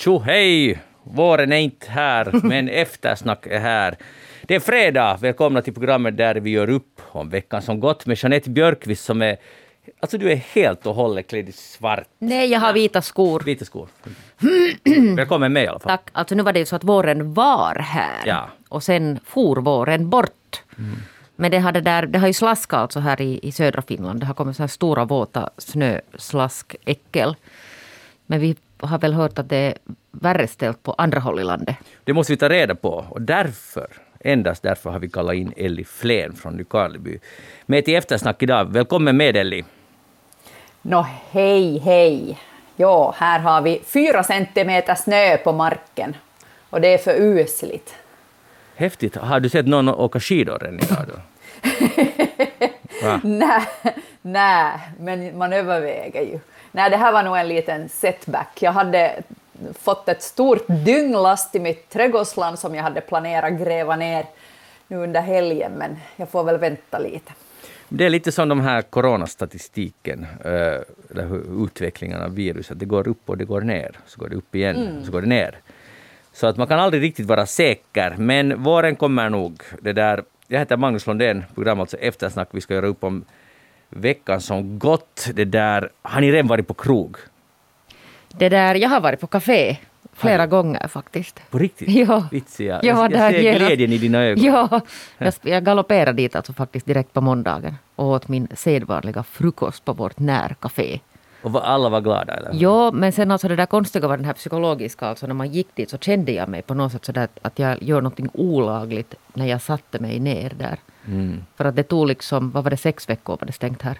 Tjo hej! Våren är inte här, men eftersnack är här. Det är fredag. Välkomna till programmet där vi gör upp om veckan som gått med Jeanette Björkqvist som är Alltså du är helt och hållet klädd i svart. Nej, jag har vita skor. Vita skor. Välkommen med i alla fall. Tack. Alltså nu var det ju så att våren var här. Ja. Och sen for våren bort. Men det, hade där, det har ju slaskat alltså här i, i södra Finland. Det har kommit så här stora våta snöslaskäckel. Men vi har väl hört att det är värre ställt på andra håll i landet. Det måste vi ta reda på och därför, endast därför har vi kallat in Elli Flen från Nykarleby med till eftersnack idag. Välkommen med Elli. Nå hej, hej. Jo, här har vi fyra centimeter snö på marken. Och det är för usligt. Häftigt. Har du sett någon åka skidor än idag då? Nej, men man överväger ju. Nej, det här var nog en liten setback. Jag hade fått ett stort dynglast i mitt trädgårdsland som jag hade planerat gräva ner nu under helgen, men jag får väl vänta lite. Det är lite som de här coronastatistiken, eh, eller utvecklingen av viruset. Det går upp och det går ner, så går det upp igen, och så går det ner. Så att man kan aldrig riktigt vara säker, men våren kommer nog. Det där, jag heter Magnus Lundén, program alltså Eftersnack. Vi ska göra upp om veckan som gått. Det där, har ni redan varit på krog? Det där, jag har varit på café flera gånger faktiskt. På riktigt? Ja. Vitsiga. Jag jag, jag ser genast. glädjen i dina ögon. Ja, jag, jag galopperade dit alltså faktiskt direkt på måndagen och åt min sedvanliga frukost på vårt närcafé. Och alla var glada? Eller? Ja, men sen alltså det där konstiga var den här psykologiska, alltså när man gick dit så kände jag mig på något sätt sådär att jag gör någonting olagligt när jag satte mig ner där. Mm. För att det tog liksom, vad var det, sex veckor var det stängt här.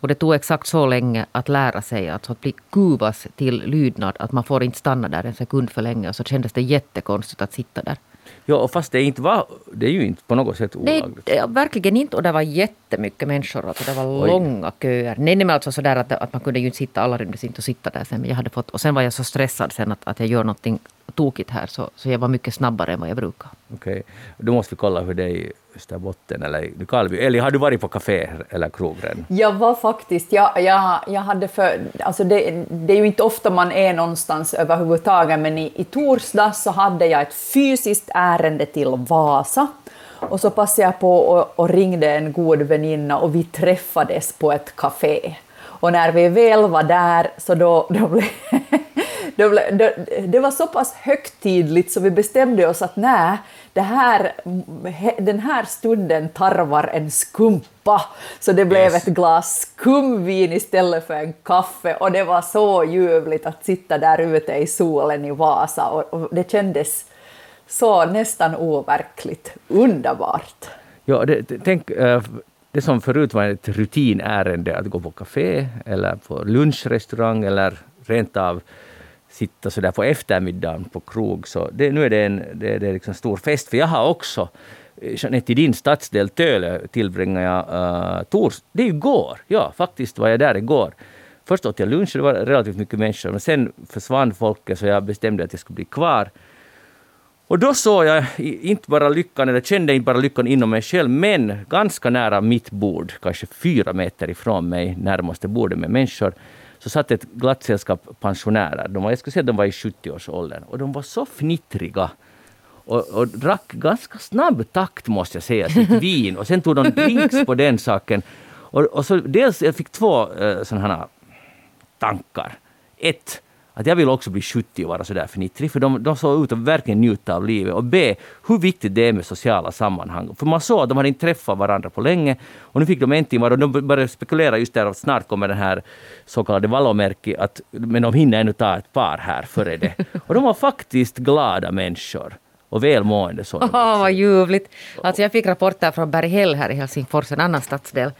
Och det tog exakt så länge att lära sig alltså att bli kuvas till lydnad att man får inte stanna där en sekund för länge. Och så kändes det jättekonstigt att sitta där. Ja, och fast det, inte var, det är ju inte på något sätt Nej, olagligt. det, verkligen inte. Och det var jättemycket människor. Alltså det var Oj. långa köer. Nej, nej, men alltså sådär att, att man kunde ju inte sitta, alla rymdes inte och sitta där sen. Men jag hade fått, och sen var jag så stressad sen att, att jag gör någonting tokigt här. Så, så jag var mycket snabbare än vad jag brukar. Okej, då måste vi kolla hur det är i Österbotten eller i Eller har du varit på café eller krog redan? Jag var faktiskt, jag, jag, jag hade för, alltså det, det är ju inte ofta man är någonstans överhuvudtaget, men i, i torsdag så hade jag ett fysiskt ärende till Vasa. Och så passade jag på och, och ringde en god väninna och vi träffades på ett café. Och när vi väl var där så då, då blev då, det var så pass högtidligt så vi bestämde oss att nej, det här, den här stunden tarvar en skumpa. Så det blev Yes. ett glas skumvin istället för en kaffe och det var så ljuvligt att sitta där ute i solen i Vasa och, och det kändes så nästan overkligt underbart. Ja, det, det- tänk, eh, det som förut var ett rutinärende att gå på café eller på lunchrestaurang eller rent av sitta så där på eftermiddagen på krog. Så det, nu är det en det, det är liksom stor fest. För jag har också, eh, Jeanette, i din stadsdel Töle tillbringade jag uh, tors... Det är ju igår! Ja, faktiskt var jag där igår. Först åt jag lunch, det var relativt mycket människor, men sen försvann folket så jag bestämde att jag skulle bli kvar. Och då såg jag inte bara lyckan, eller kände inte bara lyckan inom mig själv, men ganska nära mitt bord, kanske fyra meter ifrån mig, närmaste bordet med människor, så satt ett glatt sällskap pensionärer. De var, jag skulle säga att de var i 70-årsåldern. Och de var så fnittriga. Och, och drack ganska snabb takt måste jag säga, sitt vin. Och sen tog de drinks på den saken. Och, och så dels, jag fick två uh, sådana här tankar. Ett, att jag vill också bli 70 och vara sådär fnittrig, för de, de såg ut att verkligen njuta av livet. Och B, hur viktigt det är med sociala sammanhang. För man såg att de hade inte träffat varandra på länge och nu fick de äntligen vara, och de började spekulera just där att snart kommer den här så kallade vallomärki, att, men de hinner ännu ta ett par här före det. Och de var faktiskt glada människor och välmående. Åh, vad ljuvligt! Alltså jag fick rapporter från Berghäll här i Helsingfors, en annan stadsdel.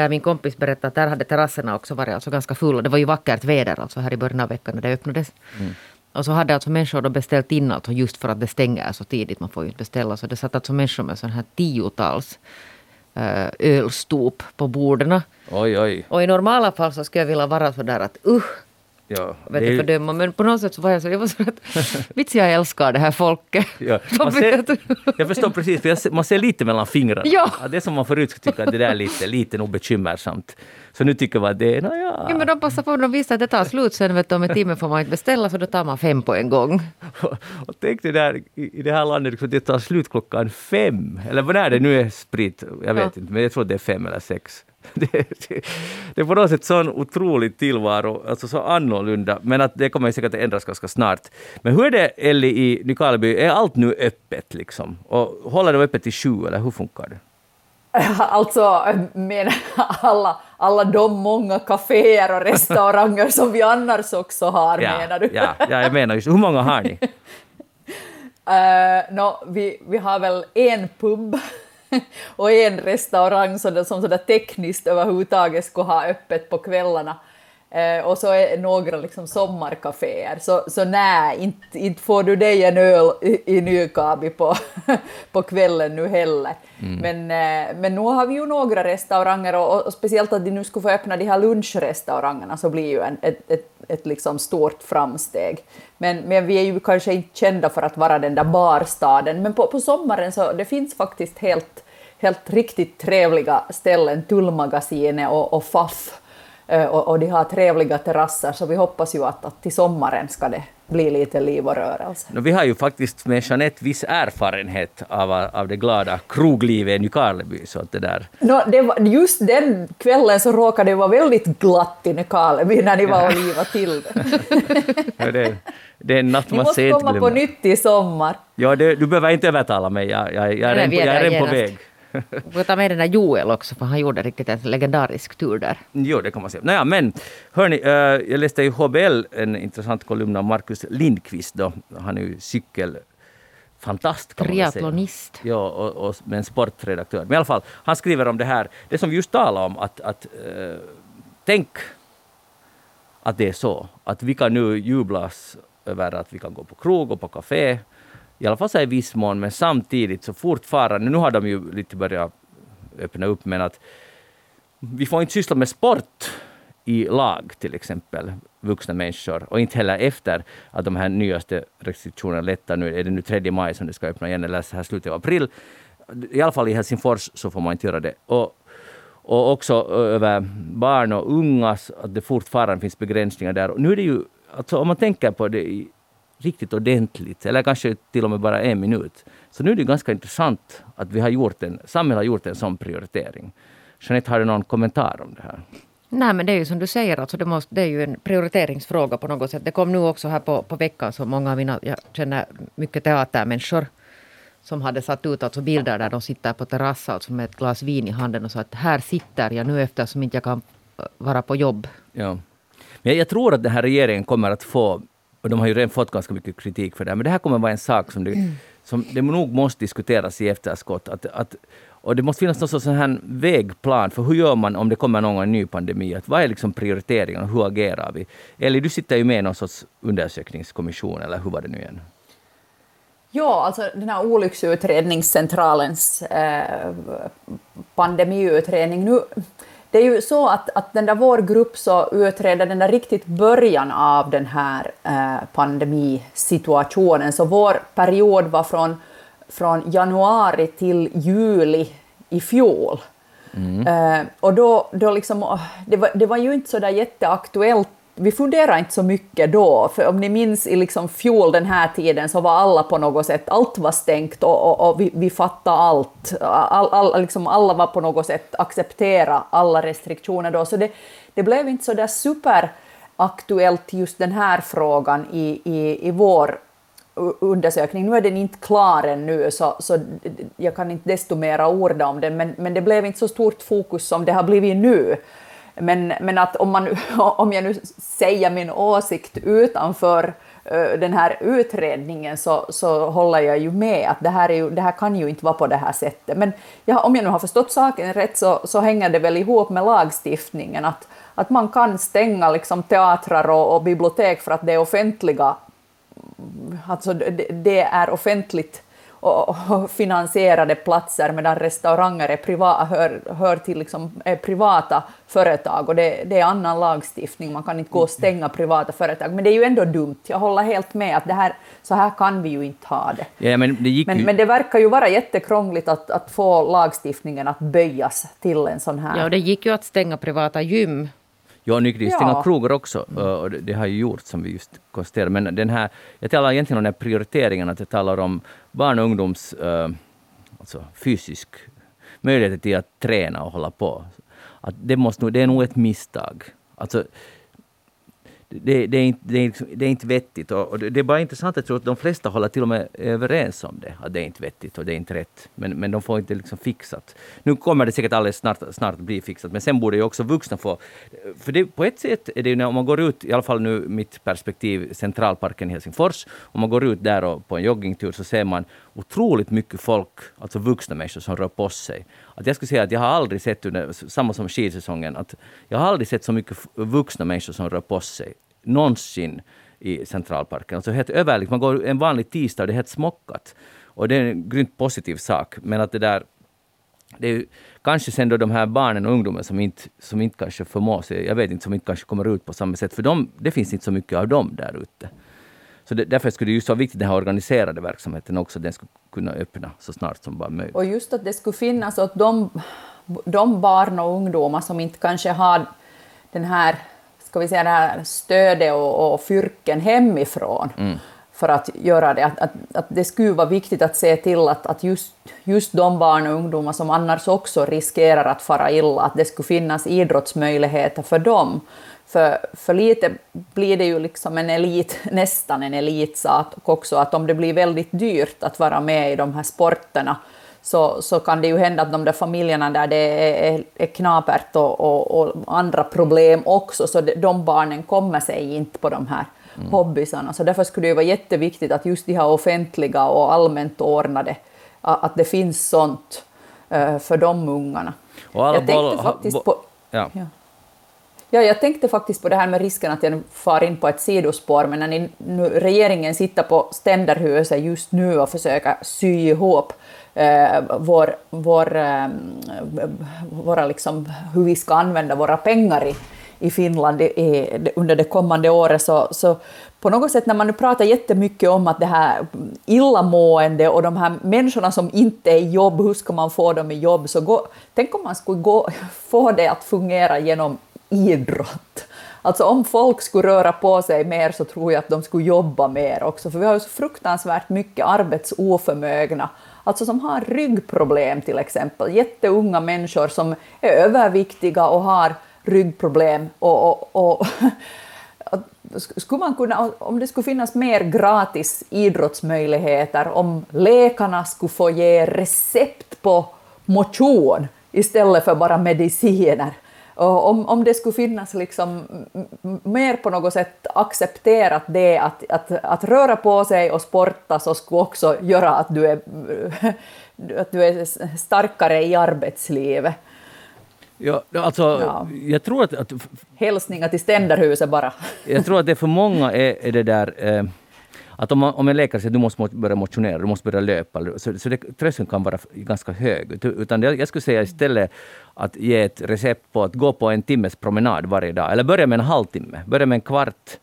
Där min kompis berättade att där hade terrasserna också varit alltså ganska fulla. Det var ju vackert väder alltså här i början av veckan när det öppnades. Och så hade alltså människor då beställt in alltså just för att det stänger så tidigt. Man får ju inte beställa. Så det satt alltså människor med sån här tiotals eh, ölstop på borden. Oj, oj. Och i normala fall så skulle jag vilja vara så där att uh, Ja, vet är du, ju- fördöma. Men på något sätt så var jag så, jag var så att, vits jag älskar det här folket. Ja, ser, vet- jag förstår precis, för jag man ser lite mellan fingrarna. Ja. Att Det som man förut tycka att det där är lite, lite nog bekymmersamt. Så nu tycker man att det är, nåja. Ja, men de passar på, de visste att det tar slut sen, vet du, om en timme får man inte beställa, så då tar man fem på en gång. Och tänk dig där i i det här landet, liksom, det tar slut klockan fem. Eller vad är det nu är sprit? Jag vet Ja. inte, men jag tror det är fem eller sex. Det, det, det är på något sätt sån otrolig tillvaro, alltså så annorlunda. Men att det kommer säkert att ändras ganska snart. Men hur är det, Elli, i Nykarleby? Är allt nu öppet liksom? Och håller det öppet till sju, eller hur funkar det? Alltså, med alla, alla de många kaféer och restauranger som vi annars också har, menar du? ja, ja, jag menar just Hur många har ni? Uh, no, vi, vi har väl en pub och en restaurang det, som sådär tekniskt överhuvudtaget skulle ha öppet på kvällarna. Eh, och så är några liksom sommarkaféer. Så, så nej, inte, inte får du dig en öl i, i Nykabi på, på kvällen nu heller. Men, eh, men nu har vi ju några restauranger och, och speciellt att de nu skulle få öppna de här lunchrestaurangerna så blir ju en, ett, ett, ett liksom stort framsteg. Men, men vi är ju kanske inte kända för att vara den där barstaden, men på, på sommaren så det finns faktiskt helt, helt riktigt trevliga ställen, Tullmagasinet och, och Faff, och, och de har trevliga terrasser, så vi hoppas ju att, att till sommaren ska det bli lite liv och rörelse. No, vi har ju faktiskt med Jeanette viss erfarenhet av, av det glada kroglivet i Nykarleby. Så att det där, Nå, det var, just den kvällen så råkade det vara väldigt glatt i Nykarleby när ni var och livade till ja, det, det är en natt Ni man måste sent komma på glömmer. nytt i sommar. Ja, det, du behöver inte övertala mig, jag, jag, jag på, jag är redan på väg. Vi får ta med den där Joel också, för han gjorde riktigt en legendarisk tur där. Jo, det kan man säga. Naja, men hörni, eh, jag läste i HBL en intressant kolumn av Marcus Lindqvist. Då. Han är ju cykelfantast kan. Triathlonist. Ja, och, och med en sportredaktör. Men i alla fall, han skriver om det här, det som vi just talade om, att, att eh, tänk att det är så, att vi kan nu jublas över att vi kan gå på krog och på café, i alla fall så i viss mån, men samtidigt så fortfarande, nu har de ju lite börjat öppna upp, men att vi får inte syssla med sport i lag till exempel, vuxna människor. Och inte heller efter att de här nyaste restriktionerna lättar nu. Är det nu 3 maj som det ska öppna igen eller så här slutet av april. I alla fall i Helsingfors så får man inte göra det. Och, och också över barn och ungas, att det fortfarande finns begränsningar där. Och nu är det ju, alltså om man tänker på det riktigt ordentligt, eller kanske till och med bara en minut, så nu är det ganska intressant att vi har gjort en, samhället har gjort en sån prioritering. Jeanette, har du någon kommentar om det här? Nej, men det är ju som du säger, alltså det, måste, det är ju en prioriteringsfråga på något sätt. Det kom nu också här på, på veckan, så många av mina, jag känner mycket teatermänniskor som hade satt ut alltså bilder där de sitter på terrassen alltså med ett glas vin i handen och sa att här sitter jag nu eftersom inte jag kan vara på jobb. Ja. Men jag tror att den här regeringen kommer att få, och de har ju redan fått ganska mycket kritik för det här, men det här kommer vara en sak som det, som det nog måste diskuteras i efterskott. Att, att, och det måste finnas någon sorts sån här vägplan för hur gör man om det kommer någon ny pandemi? Att vad är liksom prioriteringen och hur agerar vi? Eller du sitter ju med i någon sorts undersökningskommission, eller hur var det nu igen? Ja, alltså den här olycksutredningscentralens eh, pandemiutredning. Nu, det är ju så att, att den där vår grupp så utreder den där riktigt början av den här eh, pandemisituationen. Så vår period var från, från januari till juli i fjol. Eh, och då, då liksom, det, var, det var ju inte så där jätteaktuellt vi funderade inte så mycket då, för om ni minns i liksom fjol den här tiden så var alla på något sätt, allt var stängt och, och, och vi, vi fattade allt. All, all, liksom alla var på något sätt acceptera alla restriktioner då, så det, det blev inte så där superaktuellt just den här frågan i, i, i vår undersökning. Nu är den inte klar ännu, så, så jag kan inte desto mera orda om den, men, men det blev inte så stort fokus som det har blivit nu. Men, men att om, man, om jag nu säger min åsikt utanför den här utredningen så, så håller jag ju med att det här, är ju, det här kan ju inte vara på det här sättet. Men jag, om jag nu har förstått saken rätt så, så hänger det väl ihop med lagstiftningen att, att man kan stänga liksom teatrar och, och bibliotek för att det är offentliga alltså det, det är offentligt och, och finansierade platser medan restauranger är priva, hör, hör till liksom, är privata företag och det, det, är annan lagstiftning, man kan inte gå och stänga privata företag. Men det är ju ändå dumt, jag håller helt med att det här, så här kan vi ju inte ha det. Ja, men, det men, men, det verkar ju vara jättekrångligt att, att få lagstiftningen att böjas till en sån här... Ja, det gick ju att stänga privata gym Ja, nu kan stänga ja. krogar också, och det, har ju gjort som vi just konstaterade. Men den här, jag talar egentligen om den här prioriteringen, att jag talar om barn och ungdoms äh, alltså fysisk möjlighet till att träna och hålla på. Att det, måste, det är nog ett misstag. Alltså, det, det, är inte, det, är, liksom, det är inte vettigt. Och, och, det är bara intressant, jag tror att de flesta håller till och med överens om det, att det är inte vettigt och det är inte rätt. Men, men de får inte liksom fixat. Nu kommer det säkert alldeles snart, snart bli fixat, men sen borde ju också vuxna få... För det, på ett sätt är det ju när om man går ut, i alla fall nu mitt perspektiv, Centralparken i Helsingfors, om man går ut där och på en joggingtur så ser man otroligt mycket folk, alltså vuxna människor som rör på sig. Att jag skulle säga att jag har aldrig sett, under, samma som skidsäsongen, att jag har aldrig sett så mycket vuxna människor som rör på sig någonsin i Centralparken. Alltså helt överligt. Man går en vanlig tisdag och det är helt smockat. Och det är en grymt positiv sak. Men att det där det är kanske sen då de här barnen och ungdomen som inte, som inte kanske förmår sig, jag vet inte, som inte kanske kommer ut på samma sätt, för de, det finns inte så mycket av dem där ute. Så det, därför skulle det ju så viktigt den här organiserade verksamheten också, den skulle kunna öppna så snart som bara möjligt. Och just att det skulle finnas åt de, de barn och ungdomar som inte kanske har den här, ska vi säga det här stödet och, och fyrken hemifrån, mm. för att göra det. Att, att, att, det skulle vara viktigt att se till att, att just, just de barn och ungdomar som annars också riskerar att fara illa, att det skulle finnas idrottsmöjligheter för dem. För, för lite blir det ju liksom en elit, nästan en elitsak också, att om det blir väldigt dyrt att vara med i de här sporterna så, så kan det ju hända att de där familjerna där det är, är knapert och, och, och, andra problem också, så de barnen kommer sig inte på de här mm. hobbysarna. Så därför skulle det ju vara jätteviktigt att just de här offentliga och allmänt ordnade, att det finns sånt uh, för de ungarna. Jag tänkte faktiskt på... Ja. ja. Ja, jag tänkte faktiskt på det här med risken att jag far in på ett sidospår, men när ni, nu, regeringen sitter på ständerhuset just nu och försöker sy ihop eh, vår, vår, eh, våra liksom, hur vi ska använda våra pengar i, i Finland i, under det kommande året, så, så på något sätt när man nu pratar jättemycket om att det här illamående och de här människorna som inte är i jobb, hur ska man få dem i jobb? Så gå, tänk om man skulle gå, få det att fungera genom idrott. Alltså om folk skulle röra på sig mer så tror jag att de skulle jobba mer också, för vi har ju så fruktansvärt mycket arbetsoförmögna, alltså som har ryggproblem till exempel, jätteunga människor som är överviktiga och har ryggproblem och, och, och skulle man kunna, om det skulle finnas mer gratis idrottsmöjligheter, om läkarna skulle få ge recept på motion istället för bara mediciner, och om, om det skulle finnas liksom mer på något sätt accepterat det att, att, att röra på sig och sporta så skulle också göra att du är, att du är starkare i arbetslivet. Ja, alltså, ja. jag tror att, att... Hälsningar till ständerhuset bara. jag tror att det för många är, är det där... Eh, att om, man, om en läkare säger att du måste börja motionera, du måste börja löpa, så, så det, tröskeln kan vara ganska hög. Utan jag, jag skulle säga istället att ge ett recept på att gå på en timmes promenad varje dag, eller börja med en halvtimme, börja med en kvart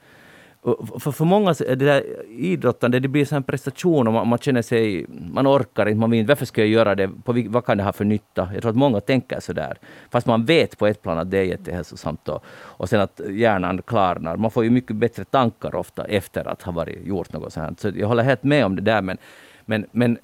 för, för många är det där idrottande, det blir en prestation och man, man, känner sig, man orkar inte, man vill varför ska jag göra det, på, vad kan det ha för nytta? Jag tror att många tänker så där. Fast man vet på ett plan att det är jättehälsosamt och, och sen att hjärnan klarnar. Man får ju mycket bättre tankar ofta efter att ha varit, gjort något sånt. Så jag håller helt med om det där men, men, men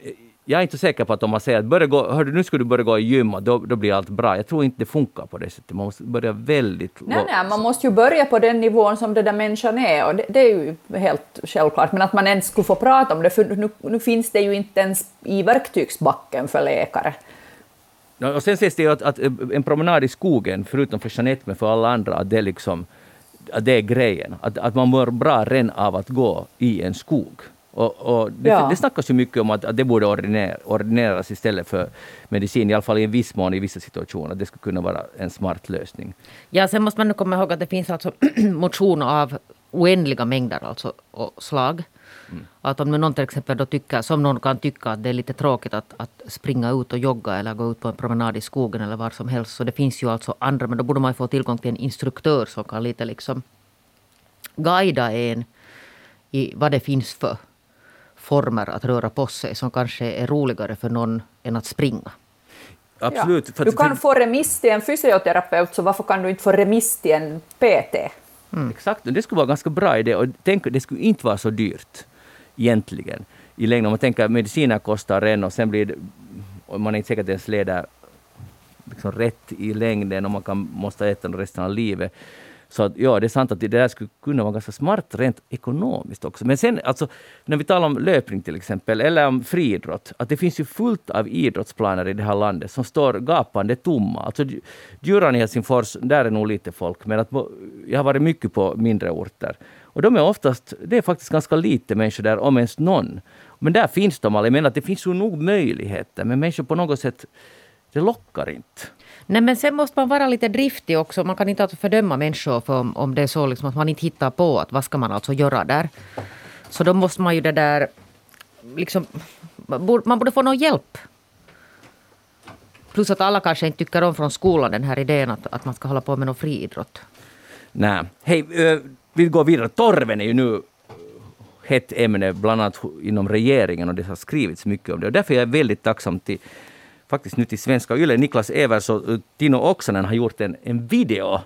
jag är inte säker på att om man säger att börja gå, hördu, nu ska du börja gå i gym och då, då blir allt bra. Jag tror inte det funkar på det sättet. Man måste börja väldigt... Nej, nej, man måste ju börja på den nivån som den där människan är och det, det, är ju helt självklart. Men att man ens skulle få prata om det, för nu, nu finns det ju inte ens i verktygsbacken för läkare. Och sen sägs det ju att, att en promenad i skogen, förutom för Jeanette men för alla andra, att det är liksom att det är grejen. Att, att man mår bra redan av att gå i en skog. Och, och det, ja. det snackas ju mycket om att, att det borde ordiner, ordineras istället för medicin, i alla fall i en viss mån i vissa situationer. Det skulle kunna vara en smart lösning. Ja, sen måste man nu komma ihåg att det finns alltså motion av oändliga mängder alltså, och slag. Mm. Att om någon till exempel då tycker, som någon kan tycka att det är lite tråkigt att, att springa ut och jogga eller gå ut på en promenad i skogen eller var som helst. Så det finns ju alltså andra, men då borde man få tillgång till en instruktör som kan lite liksom guida en i vad det finns för former att röra på sig som kanske är roligare för någon än att springa. Absolut. Ja. Du kan få remiss till en fysioterapeut, så varför kan du inte få remiss till en PT? Mm. Exakt, det skulle vara en ganska bra idé. Och tänk, det skulle inte vara så dyrt egentligen i längden. Om man tänker att mediciner kostar en och sen blir det, och man är inte säkert ens leder liksom rätt i längden och man kan, måste äta resten av livet. Så att, ja, det är sant att det där skulle kunna vara ganska smart rent ekonomiskt också. Men sen alltså, när vi talar om löpning till exempel, eller om friidrott, att det finns ju fullt av idrottsplaner i det här landet som står gapande tomma. Alltså Djuran i Helsingfors, där är nog lite folk, men att, jag har varit mycket på mindre orter. Och de är oftast, det är faktiskt ganska lite människor där, om ens någon. Men där finns de alla. Jag menar att det finns ju nog möjligheter, men människor på något sätt, det lockar inte. Nej, men sen måste man vara lite driftig också. Man kan inte alltså fördöma människor för om, om det är så liksom att man inte hittar på att vad ska man alltså göra där. Så då måste man ju det där... Liksom, man borde få någon hjälp. Plus att alla kanske inte tycker om från skolan den här idén att, att man ska hålla på med någon friidrott. Nej. Hej, vi går vidare. Torven är ju nu hett ämne, bland annat inom regeringen, och det har skrivits mycket om det. Och därför är jag väldigt tacksam till faktiskt nu till Svenska Yle. Niklas Evers och Tino Oksanen har gjort en, en video.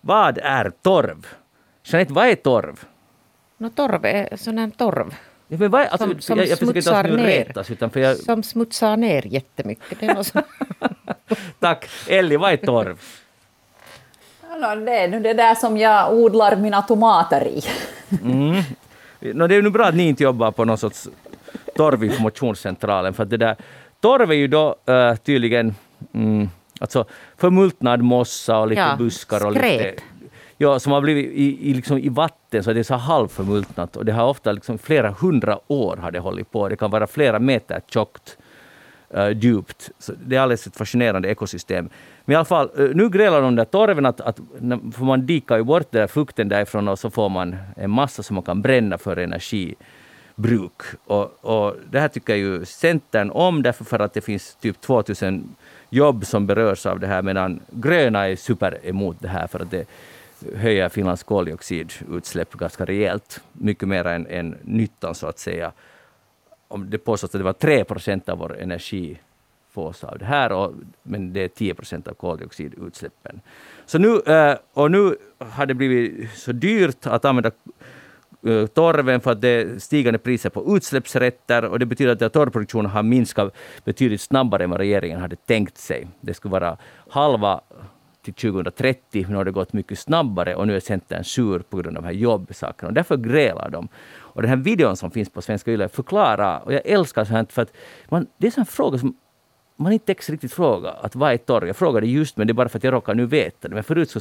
Vad är torv? Jeanette, vad är torv? No, torv är sån här torv. Ja, men vad, alltså, som, som jag, jag smutsar ner. Retas, utan för jag... Som smutsar ner jättemycket. Det är Tack. Elli, vad är torv? No, det är nu det där som jag odlar mina tomater i. mm. no, det är nu bra att ni inte jobbar på någon sorts torvinformationscentralen, för att det där Torv är ju då uh, tydligen mm, alltså förmultnad mossa och lite ja, buskar och skräp. lite ja, som har blivit i, i, liksom i vatten, så det är så halvförmultnat. Och det har ofta liksom flera hundra år har det hållit på. Det kan vara flera meter tjockt, uh, djupt. Så det är alldeles ett fascinerande ekosystem. Men i alla fall, uh, nu grälar de där torven, att, att, för man dikar ju bort den där fukten därifrån och så får man en massa som man kan bränna för energi bruk. Och, och det här tycker ju Centern om, därför för att det finns typ 2000 jobb som berörs av det här, medan gröna är super emot det här, för att det höjer Finlands koldioxidutsläpp ganska rejält. Mycket mer än, än nyttan, så att säga. Om det påstås att det var 3 procent av vår energi fås av det här, och, men det är 10 procent av koldioxidutsläppen. Så nu, eh, och nu har det blivit så dyrt att använda Eh, torven för att det är stigande priser på utsläppsrätter och det betyder att torvproduktionen har minskat betydligt snabbare än vad regeringen hade tänkt sig. Det skulle vara halva till 2030, men nu har det gått mycket snabbare och nu är Centern sur på grund av de här jobbsakerna. Och därför grälar de. Och den här videon som finns på Svenska Yle förklarar, och jag älskar sånt för att man, det är en sån fråga som man inte riktigt fråga att vad är torv? Jag frågade just, men det är bara för att jag råkar nu veta det. Men förut så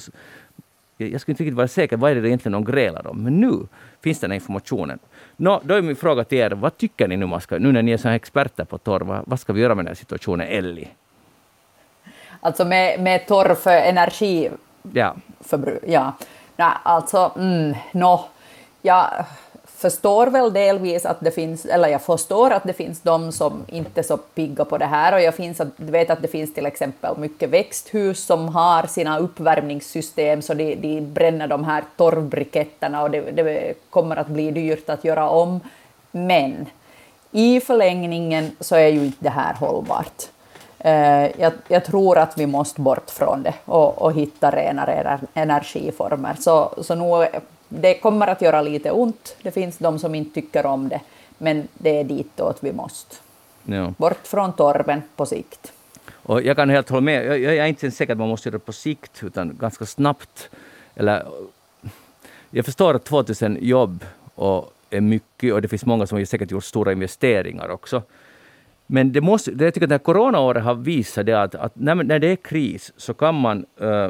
jag skulle inte riktigt vara säker vad är det egentligen de grälar om. Men nu finns den här informationen. Nå, då är min fråga till er, vad tycker ni nu, man ska, nu när ni är så experter på torv, vad, vad ska vi göra med den här situationen, Elli? Alltså med, med torv för energi... Ja. Förbruk, ja. Nej, alltså, mm, no, ja, förstår väl delvis att det finns, eller jag förstår att det finns de som inte är så pigga på det här och jag finns att, vet att det finns till exempel mycket växthus som har sina uppvärmningssystem så de, de bränner de här torvbriketterna och det, det kommer att bli dyrt att göra om. Men i förlängningen så är ju inte det här hållbart. Eh, jag, jag, tror att vi måste bort från det och, och hitta renare energiformer. Så, så nu det kommer att göra lite ont. Det finns de som inte tycker om det, men det är ditåt vi måste. Ja. Bort från torven på sikt. Och jag kan helt hålla med. Jag, jag är inte säker att man måste göra det på sikt, utan ganska snabbt. Eller, jag förstår att 2000 jobb och är mycket och det finns många som säkert gjort stora investeringar också. Men det måste, det jag tycker att det här coronaåret har visat det att, att när, när det är kris så kan man uh,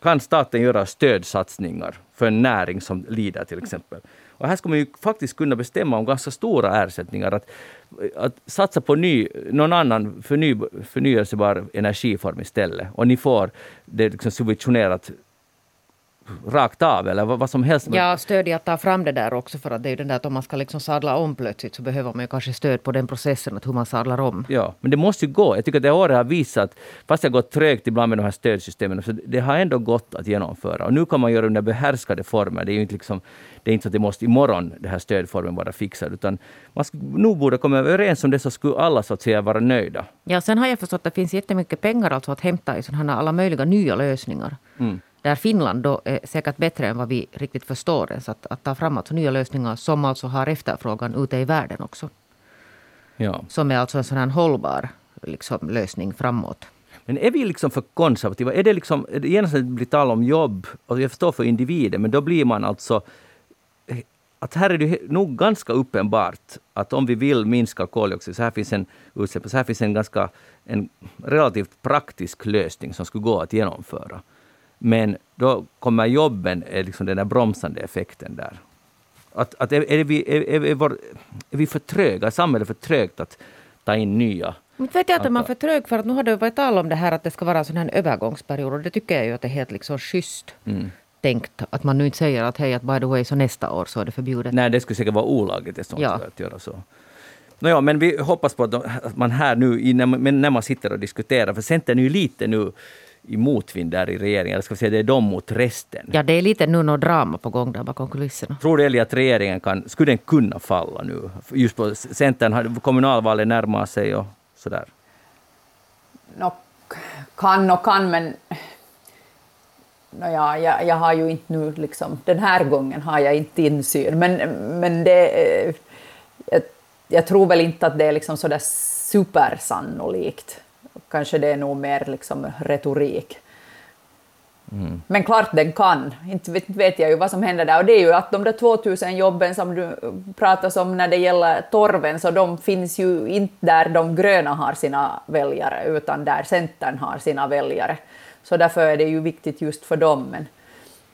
kan staten göra stödsatsningar för en näring som lider till exempel. Och här ska man ju faktiskt kunna bestämma om ganska stora ersättningar. Att, att satsa på ny, någon annan förny, förnyelsebar energiform istället. Och ni får det liksom subventionerat rakt av eller vad, vad som helst. Ja, stöd i att ta fram det där också för att det är ju den där att om man ska liksom sadla om plötsligt så behöver man ju kanske stöd på den processen, att hur man sadlar om. Ja, men det måste ju gå. Jag tycker att det året har visat, fast det har gått trögt ibland med de här stödsystemen, så det har ändå gått att genomföra. Och nu kan man göra under behärskade former. Det är ju inte liksom det är inte så att det måste imorgon den här stödformen vara fixad, utan man nog borde komma överens om det så skulle alla så att säga vara nöjda. Ja, sen har jag förstått att det finns jättemycket pengar alltså att hämta i sådana alla möjliga nya lösningar. Mm. Där Finland då är säkert bättre än vad vi riktigt förstår ens att, att ta fram alltså nya lösningar som alltså har efterfrågan ute i världen också. Ja. Som är alltså en sån här hållbar liksom, lösning framåt. Men är vi liksom för konservativa? Är det liksom, är det genast blir tal om jobb, och jag förstår för individen, men då blir man alltså att här är det nog ganska uppenbart att om vi vill minska koldioxid, så här finns en så här finns en ganska en relativt praktisk lösning som skulle gå att genomföra. Men då kommer jobben, är liksom den där bromsande effekten där. Att, att är, är, vi, är, är, är, är vi för tröga, är samhället för trögt att ta in nya men vet jag att man är för trög för att nu har det varit tal om det här att det ska vara en sån här övergångsperiod och det tycker jag ju att det är helt liksom schysst. Mm tänkt att man nu inte säger att hej, att by the way, så nästa år så är det förbjudet. Nej, det skulle säkert vara olagligt ja. att göra så. Nåja, men vi hoppas på att man här nu, när man sitter och diskuterar, för Centern är ju lite nu i motvind där i regeringen, eller ska vi säga det är de mot resten. Ja, det är lite nu något drama på gång där bakom kulisserna. Tror du Eli att regeringen kan, skulle den kunna falla nu? Just på Centern, kommunalvalet närmar sig och sådär. No, kan och kan, men Nåja, jag, jag har ju inte nu liksom, den här gången har jag inte insyn, men, men det, eh, jag, jag tror väl inte att det är liksom sådär supersannolikt. Kanske det är nog mer liksom retorik. Mm. Men klart den kan. Inte vet, vet jag ju vad som händer där. Och det är ju att de där 2000 jobben som du pratar om när det gäller torven, så de finns ju inte där de gröna har sina väljare, utan där Centern har sina väljare. Så därför är det ju viktigt just för dem. Men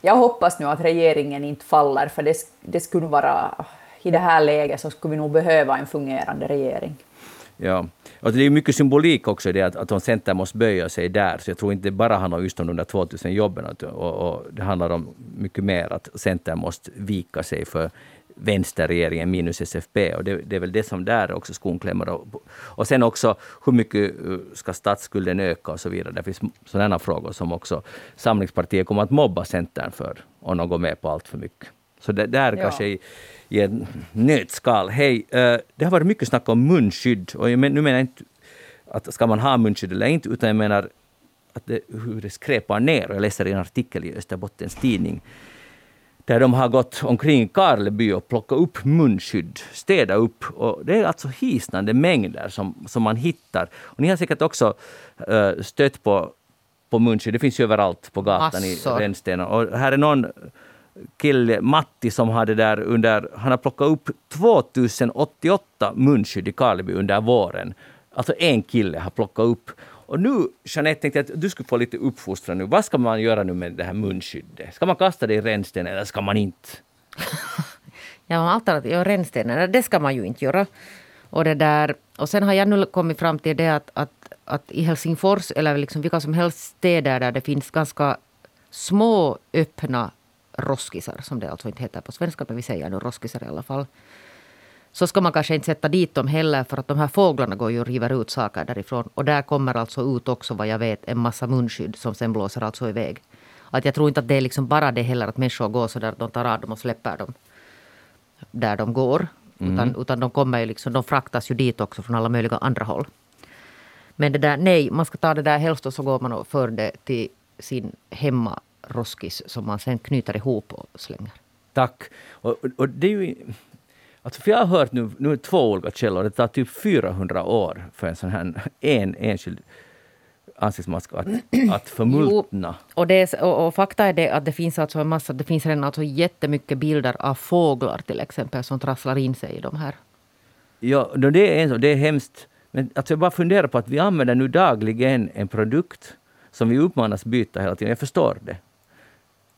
jag hoppas nu att regeringen inte faller, för det, det skulle vara... I det här läget så skulle vi nog behöva en fungerande regering. Ja, och det är mycket symbolik också i det att, att om Centern måste böja sig där, så jag tror inte det bara handlar just om de där 2000 jobben, och, och det handlar om mycket mer att Centern måste vika sig för vänsterregeringen minus SFP. Och det, det, är väl det som där också skon klämmer. Och, och sen också hur mycket uh, ska statsskulden öka och så vidare. Det finns sådana frågor som också Samlingspartiet kommer att mobba Centern för om de går med på allt för mycket. Så det där ja. kanske i, en nötskal. Hej, uh, det har varit mycket snack om munskydd. Och jag men, nu menar jag inte att ska man ha munskydd eller inte, utan jag menar att det, hur det skräpar ner. Jag läser en artikel i Österbottens tidning där de har gått omkring i Karleby och plockat upp munskydd, städat upp. Och det är alltså hisnande mängder som, som man hittar. Och ni har säkert också uh, stött på, på munskydd. Det finns ju överallt på gatan Massor. i Rännstenen. Och här är någon kille, Matti, som hade där under... Han har plockat upp 2088 munskydd i Karleby under våren. Alltså en kille har plockat upp och nu, Jeanette, tänkte jag att du skulle få lite uppfostran nu. Vad ska man göra nu med det här munskyddet? Ska man kasta det i rännstenen eller ska man inte? ja, alternativet är ja, rännstenen, det ska man ju inte göra. Och, det där, och sen har jag nu kommit fram till det att, att, att i Helsingfors eller liksom vilka som helst städer där det finns ganska små öppna roskisar, som det alltså inte heter på svenska, men vi säger nu roskisar i alla fall så ska man kanske inte sätta dit dem heller för att de här fåglarna går ju och river ut saker därifrån. Och där kommer alltså ut också vad jag vet en massa munskydd som sen blåser alltså iväg. Att jag tror inte att det är liksom bara det heller att människor går så där de tar av dem och släpper dem där de går. Mm. Utan, utan de kommer ju liksom, de fraktas ju dit också från alla möjliga andra håll. Men det där, nej, man ska ta det där helst och så går man och för det till sin hemmaroskis som man sen knyter ihop och slänger. Tack. Och, och det är ju Alltså för jag har hört nu, nu två olika källor, det tar typ 400 år för en sån här en enskild ansiktsmask att, att förmultna. Jo, och, det och, och, fakta är det att det finns alltså en massa, det finns redan alltså jättemycket bilder av fåglar till exempel som trasslar in sig i de här. Ja, det är, en, det är hemskt. Men alltså jag bara funderar på att vi använder nu dagligen en produkt som vi uppmanas byta hela tiden. Jag förstår det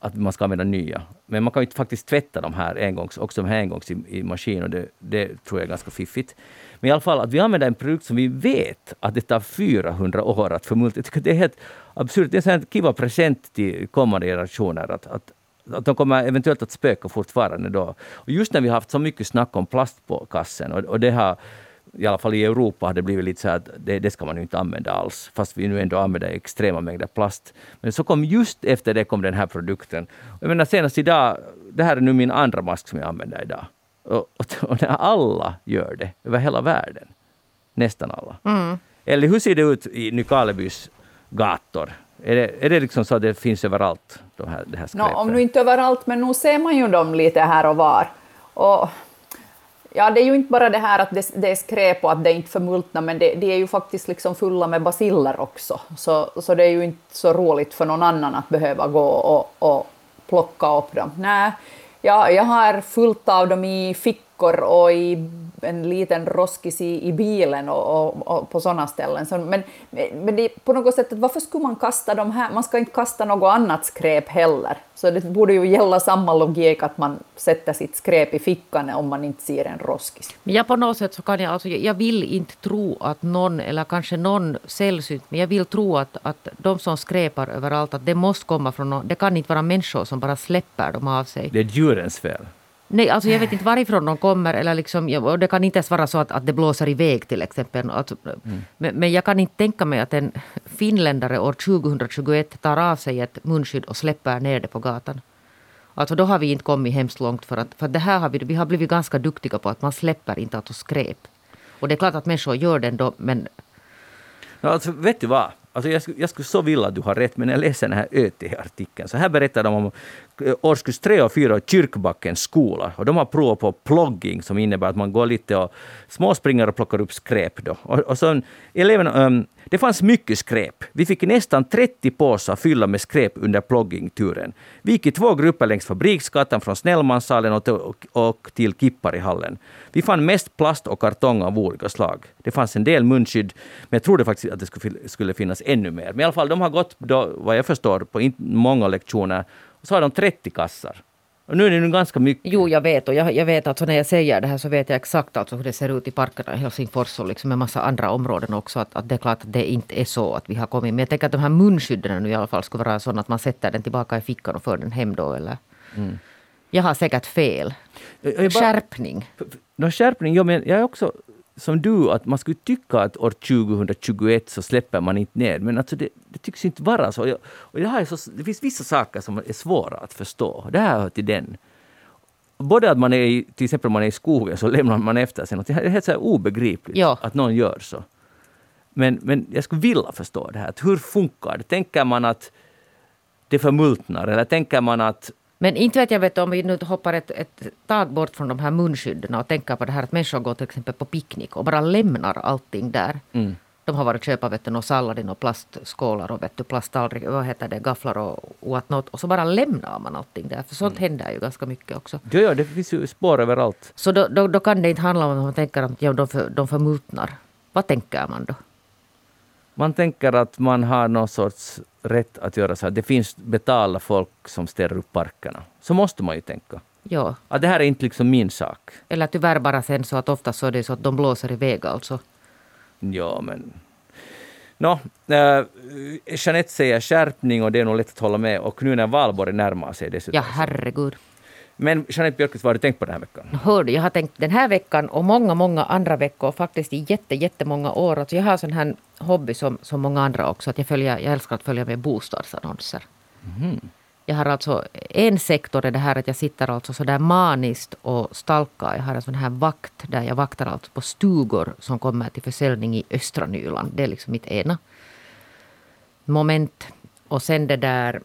att man ska använda nya. Men man kan ju faktiskt tvätta de här engångs, också de här engångs i, i maskin och det, det, tror jag är ganska fiffigt. Men i alla fall att vi använder en produkt som vi vet att det tar 400 år att förmultna. Jag tycker det är helt absurt. Det är en kiva present till kommande generationer att, att, att de kommer eventuellt att spöka fortfarande då. Och just när vi har haft så mycket snack om plast på kassen och, och det har i alla fall i Europa har det blivit lite så att det, det, ska man ju inte använda alls, fast vi nu ändå använder extrema mängder plast. Men så kom just efter det kom den här produkten. Jag menar senast idag, det här är nu min andra mask som jag använder idag. Och, och, och när alla gör det över hela världen, nästan alla. Mm. Eller hur ser det ut i Nykarlebys gator? Är det, är det liksom så att det finns överallt, de här, det här skräpet? No, om nu inte överallt, men nu ser man ju dem lite här och var. Och, ja, det är ju inte bara det här att det, det är skräp och att det inte förmultnar, men det, det, är ju faktiskt liksom fulla med basiller också. Så, så det är ju inte så roligt för någon annan att behöva gå och, och plocka upp dem. Nej, jag, jag har fullt av dem i fickor och i en liten roskis i, i bilen och, och, och på sådana ställen. Så, men men det, på något sätt, varför skulle man kasta de här? Man ska inte kasta något annat skräp heller. Så det borde ju gälla samma logik att man sätter sitt skräp i fickan om man inte ser en roskis. Men jag på något sätt så kan jag, alltså, jag vill inte tro att någon, eller kanske någon sällsynt, men jag vill tro att, att de som skräpar överallt, att det måste komma från någon, det kan inte vara människor som bara släpper dem av sig. Det är djurens fel. Nej, alltså jag vet inte varifrån de kommer. Eller liksom, och det kan inte ens vara så att, att det blåser iväg till exempel. Alltså, mm. men, men, jag kan inte tänka mig att en finländare år 2021 tar av sig ett munskydd och släpper ner det på gatan. Alltså då har vi inte kommit hemskt långt för att, för det här har vi, vi har blivit ganska duktiga på att man släpper inte alltså skräp. Och det är klart att människor gör det ändå men... Alltså, vet du vad? Alltså jag, jag skulle så vilja att du har rätt, men jag läser den här ÖT-artikeln. Så här berättar de om Eh, årskurs 3 och 4 Kyrkbackens skola. Och de har provat på plogging som innebär att man går lite och småspringer och plockar upp skräp. Då. Och, och så eleverna, um, det fanns mycket skräp. Vi fick nästan 30 påsar fyllda med skräp under ploggingturen. Vi gick i två grupper längs Fabriksgatan från Snellmanssalen och, och, och till Kipparihallen. Vi fann mest plast och kartong av olika slag. Det fanns en del munskydd, men jag trodde faktiskt att det skulle, skulle finnas ännu mer. Men i alla fall, de har gått, då, vad jag förstår, på många lektioner. Så har de 30 kassar. Och nu är det nu ganska mycket. Jo, jag vet. Och jag, jag vet alltså när jag säger det här så vet jag exakt alltså hur det ser ut i parkerna i Helsingfors och liksom en massa andra områden också. Att, att det är klart att det inte är så att vi har kommit. Men jag tänker att de här munskydden nu i alla fall skulle vara sådana att man sätter den tillbaka i fickan och för den hem då. Eller? Mm. Jag har säkert fel. Jag, jag bara, skärpning. No, skärpning, ja, men jag är också som du, att man skulle tycka att år 2021 så släpper man inte ner, men alltså det, det tycks inte vara så. Och det, här är så. Det finns vissa saker som är svåra att förstå. Det här hör till den. Både att man är i, till exempel man är i skogen så lämnar man efter sig något. Det är helt så obegripligt ja. att någon gör så. Men, men jag skulle vilja förstå det här. Hur funkar det? Tänker man att det förmultnar eller tänker man att men inte vet jag vet om vi nu hoppar ett, ett tag bort från de här munskydden och tänker på det här att människor går till exempel på picknick och bara lämnar allting där. Mm. De har varit och köpa vet du, sallad och plastskålar och vet du, plasttallrik, vad heter det, gafflar och whatnot. Och så bara lämnar man allting där. För sånt mm. händer ju ganska mycket också. Ja, ja, det finns ju spår överallt. Så då, då, då kan det inte handla om att man tänker att ja, de, för, de förmultnar. Vad tänker man då? Man tänker att man har någon sorts rätt att göra så här. Det finns betalda folk som ställer upp parkerna. Så måste man ju tänka. Ja. Att det här är inte liksom min sak. Eller tyvärr bara sen så att ofta så är det så att de blåser iväg alltså. Ja, men... Nå, äh, Jeanette säger skärpning och det är nog lätt att hålla med. Och nu när valborg närmar sig dessutom. Ja, herregud. Men Jeanette Björkqvist, vad har du tänkt på den här veckan? Hör du, jag har tänkt den här veckan och många, många andra veckor, faktiskt i jätte, jättemånga år. Alltså jag har sån här hobby som, som många andra också, att jag, följer, jag älskar att följa med bostadsannonser. Mm. Jag har alltså, en sektor är det här att jag sitter alltså sådär maniskt och stalkar. Jag har en sån här vakt där jag vaktar alltså på stugor som kommer till försäljning i östra Nyland. Det är liksom mitt ena moment. Och sen det där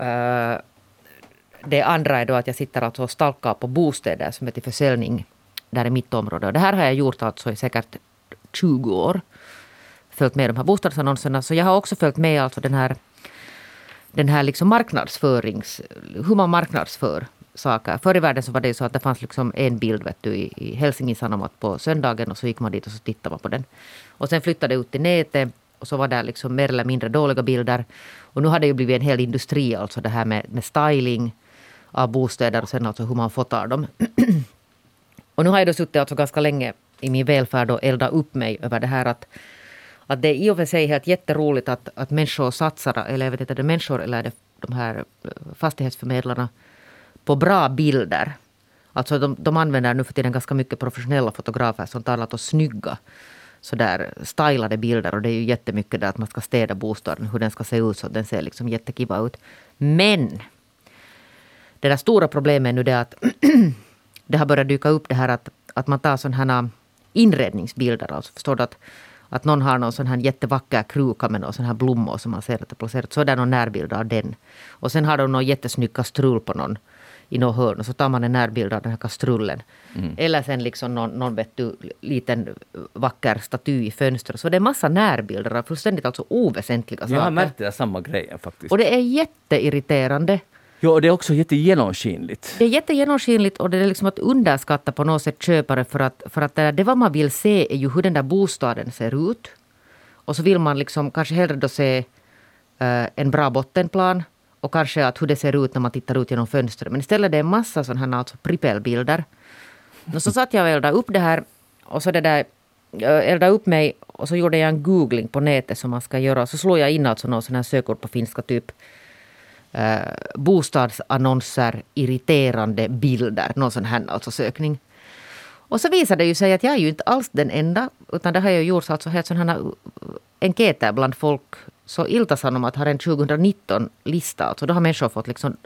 uh, det andra är då att jag sitter alltså och stalkar på bostäder som är till försäljning där i mitt område. Och det här har jag gjort alltså i säkert 20 år. Följt med de här bostadsannonserna. Så jag har också följt med alltså den här, den här liksom marknadsförings... Hur man marknadsför saker. Förr i världen så var det så att det fanns liksom en bild vet du, i, i Helsingin Sanomat på söndagen och så gick man dit och så tittade man på den. Och sen flyttade det ut till nätet och så var det liksom mer eller mindre dåliga bilder. Och nu har det ju blivit en hel industri, alltså det här med, med styling av bostäder och sen alltså hur man fotar dem. och nu har jag då suttit alltså ganska länge i min välfärd och eldat upp mig över det här att, att det är i och för sig helt jätteroligt att, att människor satsar, eller jag vet inte, är det människor eller är det de här eh, fastighetsförmedlarna, på bra bilder. Alltså de, de använder nu för tiden ganska mycket professionella fotografer som talar om snygga sådär stylade bilder och det är ju jättemycket där att man ska städa bostaden, hur den ska se ut så att den ser liksom jättekiva ut. Men det där stora problemet är nu det att det har börjat dyka upp det här att, att man tar sådana här inredningsbilder. Alltså förstår du att, att någon har någon sån här jättevacker kruka med någon sån här blommor som man ser att det är placerat. Så är det någon närbild av den. Och sen har de någon jättesnygg kastrull på någon i något hörn och så tar man en närbild av den här kastrullen. Mm. Eller sen liksom någon, någon vet du, liten vacker staty i fönstret. Så det är massa närbilder av fullständigt alltså oväsentliga saker. Jag har märkt det där samma grejen faktiskt. Och det är jätteirriterande. Ja, och det är också jättegenomskinligt. Det är jättegenomskinligt och det är liksom att underskatta på något sätt köpare för att, för att det, vad man vill se är ju hur den där bostaden ser ut. Och så vill man liksom kanske hellre då se uh, en bra bottenplan och kanske att hur det ser ut när man tittar ut genom fönstret. Men istället det är en massa sådana här alltså prippelbilder. Och så satt jag och eldade upp det här och så det där eldade upp mig och så gjorde jag en googling på nätet som man ska göra. Så slog jag in alltså någon sån här sökord på finska typ bostadsannonser, irriterande bilder, någon sån här alltså sökning. Och så visade det ju sig att jag är ju inte alls den enda, utan det har ju gjorts alltså helt sådana enkäter bland folk. Så Ilta-Sanomat har en 2019-lista, alltså då har människor fått liksom,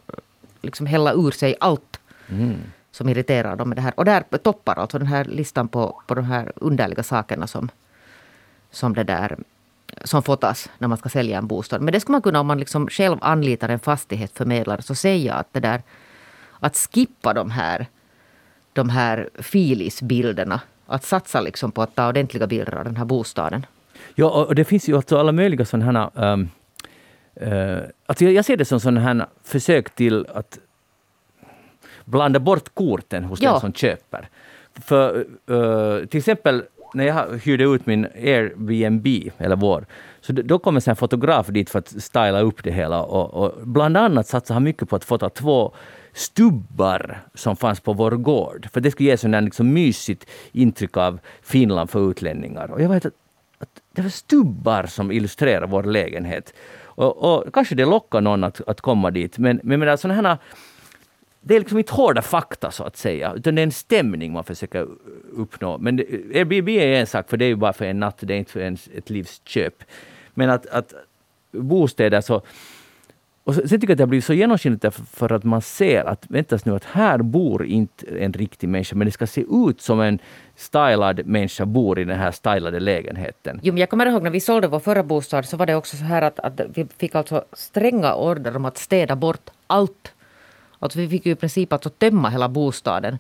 liksom hälla ur sig allt mm. som irriterar dem med det här. Och där toppar alltså den här listan på, på de här underliga sakerna som, som det där som fotas när man ska sälja en bostad. Men det skulle man kunna om man liksom själv anlitar en fastighetsförmedlare. Så säga att det där att skippa de här, de här filisbilderna. Att satsa liksom på att ta ordentliga bilder av den här bostaden. Ja, och det finns ju alltså alla möjliga sådana här... Um, uh, alltså jag, jag ser det som sådana här försök till att blanda bort korten hos ja. den som köper. För uh, till exempel när jag hyrde ut min Airbnb, eller vår, så då kom en fotograf dit för att styla upp det hela. Och, och bland annat satsade han mycket på att fota två stubbar som fanns på vår gård. För det skulle ge ett liksom mysigt intryck av Finland för utlänningar. Och jag vet att, att det var stubbar som illustrerar vår lägenhet. Och, och kanske det lockar någon att, att komma dit, men, men, men sådana här det är liksom inte hårda fakta så att säga, utan det är en stämning man försöker uppnå. Men Airbnb är en sak, för det är ju bara för en natt, det är inte för ens, ett livsköp. Men att, att bostäder så... Och sen tycker jag att det har blivit så genomskinligt för att man ser att vänta nu, att här bor inte en riktig människa, men det ska se ut som en stylad människa bor i den här stylade lägenheten. Jo, men jag kommer ihåg när vi sålde vår förra bostad så var det också så här att, att vi fick alltså stränga order om att städa bort allt Alltså vi fick ju i princip alltså tömma hela bostaden.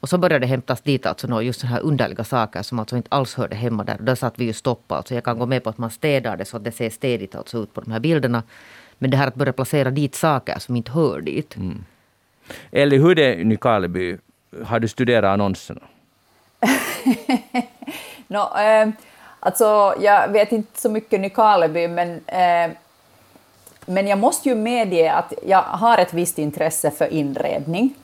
Och så började det hämtas dit alltså några just här underliga saker som alltså inte alls hörde hemma där. Där satt vi ju stoppa. Alltså jag kan gå med på att man städar det så att det ser städigt alltså ut på de här bilderna. Men det här att börja placera dit saker som inte hör dit. Mm. Eller hur det är Nykarleby? Har du studerat annonserna? no, eh, alltså, jag vet inte så mycket Nykarleby, men eh, men jag måste ju medge att jag har ett visst intresse för inredning.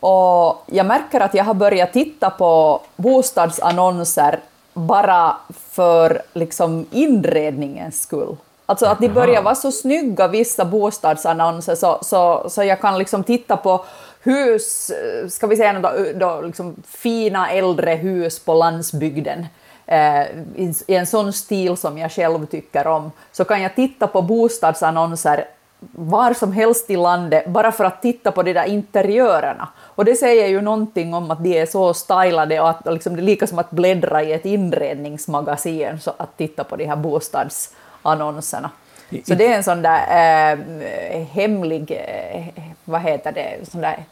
Och jag märker att jag har börjat titta på bostadsannonser bara för liksom inredningens skull. Alltså att de börjar vara så snygga, vissa bostadsannonser, så, så, så jag kan liksom titta på hus, ska vi säga då, då liksom fina äldre hus på landsbygden Eh, i en sån stil som jag själv tycker om, så kan jag titta på bostadsannonser var som helst i landet bara för att titta på de där interiörerna. Och det säger ju någonting om att de är så stylade och att liksom det är lika som att bläddra i ett inredningsmagasin så att titta på de här bostadsannonserna. Så det är en sån där eh, hemlig, eh, vad heter det, sån där